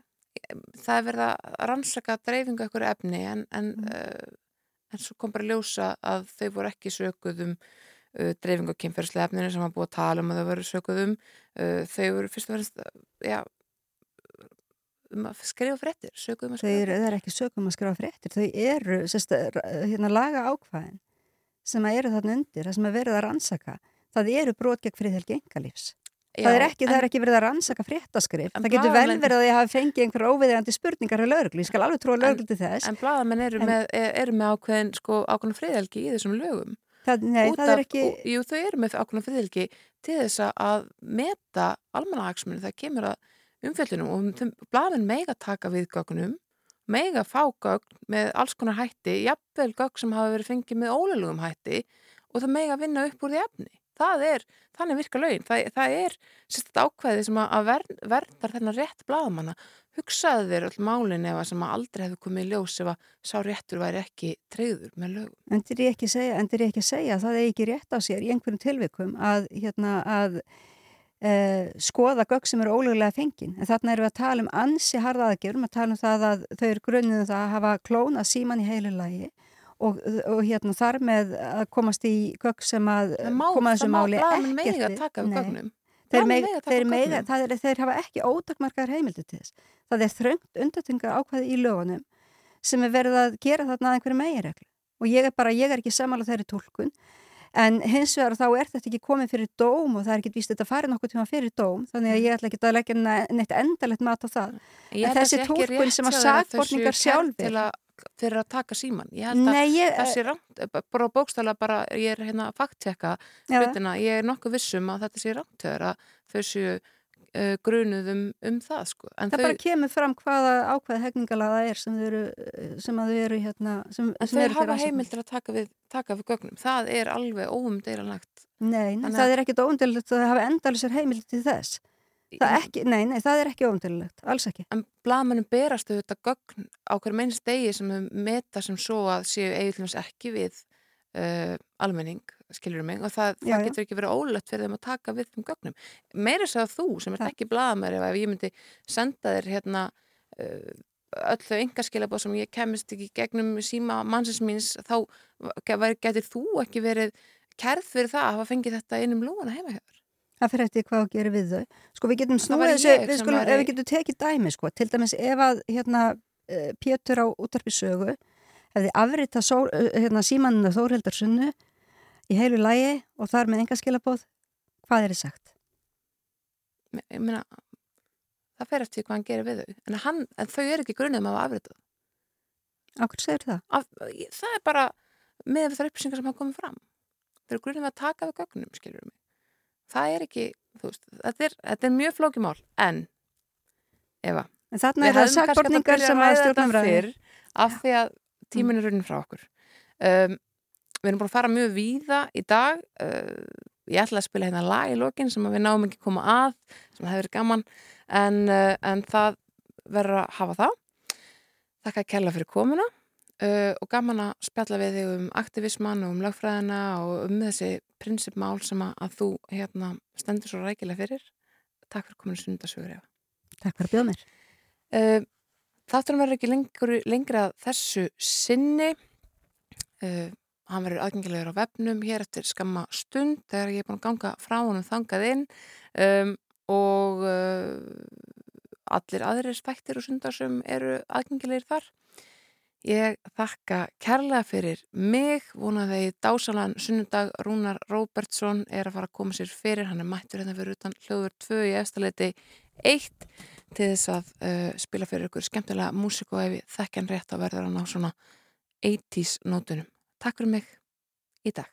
Það er verið að rannsaka dreifingu ekkur efni en, en, Mm. uh, en svo kom bara að ljósa að þau voru ekki sökuð um uh, dreifingu kynferðslega efninu sem var búið að tala um að þau voru sökuð um uh, þau voru fyrst og verðist ja, um að skrifa fréttir sökuð um að Þau skrifa eru, það er ekki sökum að skrifa fréttir. Þau eru, sérst, hérna laga ákvæðin sem að eru þarna undir, það sem er verið að rannsaka. Það eru brot gegn friðhelgi engalífs. Það er ekki, það er ekki verið að rannsaka fréttaskrift. En Það getur vel verið að ég hafi fengið einhver óviðegandi spurningar hjá lögreglu. Ég skal alveg trúa lögreglu til þess. en blaðamenn eru, En- með, eru með ákveðin sko, ákveðin friðhelgi í þessum lögum það, nei, Út það er ekki... Jú, þau eru með ákveðna friðhelgi til þess að- meta almannahagsmunni það kemur að umfjöllunum og blaðamenn mega taka við gögnum mega fá gögn með alls konar hætti jafnvel gögn sem hafa verið fengið með ólögum hætti og það mega vinna upp úr því efni það er, þannig virka lögin. Það, það er sérst ákveði sem að, ver, verðar þennan rétt blaðamanna. Hugsaðu þér öll málin ef að sem að aldrei hefur komið í ljós ef að sá réttur væri ekki treyður með lögum. Endur ég ekki segja, ekki segja að það er ekki rétt á sér í einhverjum tilvikum að, hérna, að e, skoða gögg sem eru ólögulega fengin. En þarna erum við að tala um ansi harða aðgjörum, að tala um það að þau eru grunnið um að hafa klónað síman í heilu lagi og, og hérna þar með að komast í gögg sem að má, koma þessu má máli ekkert Þeir, meg, þeir, mega, er, þeir hafa ekki ótakmarkaðar heimildi til þess. Það er þröngt undatunga ákvæði í lögunum sem er verið að gera þarna að einhverju meginreglu. Og ég er bara, ég er ekki samála þeirri tólkun, en hins vegar þá er þetta ekki komið fyrir dóm og það er ekki víst þetta farið nokkuð tíma fyrir dóm, þannig að ég ætla ekki að leggja ne- neitt endalegt mat á það. En þessi rétt sem að kærð sjálfir- til að, fyrir að taka síman ég held að Nei, ég, það sé rámt bara bókstæla bara, ég er hérna að fakttjekka Já. hlutina, ég er nokkuð vissum að þetta sé rámt að þau séu uh, grunuð um, um það sko. það þau, bara kemur fram hvaða ákvæði hegningalada er sem þau eru, sem að þau eru hérna, sem, sem þau eru hafa heimildir að taka við, taka við gögnum það er alveg óumdeilanlegt Nei, það að- er ekkit óumdililegt að það hafa endalisar heimildi til þess. Það ekki, nei, nei, það er ekki óumdililegt, alls ekki. en blaðmennum berast auðvitað gögn á hverjum einst degi sem þau meta sem svo að séu eiginlega ekki við uh, almenning, skilur mig og það, Já, það já. getur ekki verið ólegt fyrir þeim að taka við þeim gögnum. Meira þess að þú sem ert ekki blaðmæri ef ég myndi senda þér hérna uh, öll þau engaskilabóð sem ég kemist ekki gegnum síma mannsins míns þá getur þú ekki verið kærð fyrir það að hafa fengið þetta inn um lúana heima hjá þér. Það fyrir eftir hvað að gera við þau. Sko við getum snúið þessu, við skulum, ef við getum tekið dæmi, sko, til dæmis ef að, hérna, eh, Pétur á útarpi sögu hefði afrita hérna, símaninu Þórhildar sunnu í heilu lægi og þar með enga skilabóð, hvað er þið sagt? Ég meina, það fer eftir hvað hann gerir við þau. En, hann, en þau eru ekki grunnið með að afrita. Akkur segir það? Af, það er bara með þar upplýsingar sem hafa komið fram. Þau eru grunnið með að taka við gögnum, skilur mig. Það er ekki, þú veist, þetta er, þetta er mjög flókið mál, en Eva, En þarna við er það hefðum kannski að byrja sem að ræða þetta fyrr af því að tíminn er runnin frá okkur. Um, við erum búin að fara mjög víða í dag. Uh, ég ætla að spila hérna lag í lokin sem við náum ekki koma að, sem hefur verið gaman, en, uh, en það verður að hafa það. Þakka að kella fyrir komuna uh, og gaman að spjalla við þig um aktivisman og um lögfræðina og um þessi prinsipmál sem að, þú hérna, stendur svo rækilega fyrir. Takk fyrir kominu sundasögur, Eva. Takk fyrir að bjóða mér. Uh, Þátturinn verður ekki lengur, lengra þessu sinni. Uh, hann verður aðgengilegur á vefnum hér eftir skamma stund þegar ég er búin að ganga frá honum þangað inn um, og allir aðrir spæktir og sundarsum eru aðgengilegir þar. Ég þakka kærlega fyrir mig, vonaði dásalan sunnudag Rúnar Róbertsson er að fara að koma sér fyrir, hann er mættur hérna fyrir utan hljóður 2 í efstaleiti 1 til þess að uh, spila fyrir ykkur skemmtilega músík og ef ég þekk hann rétt þá verður hann á svona 80s nótunum. Takk fyrir mig í dag.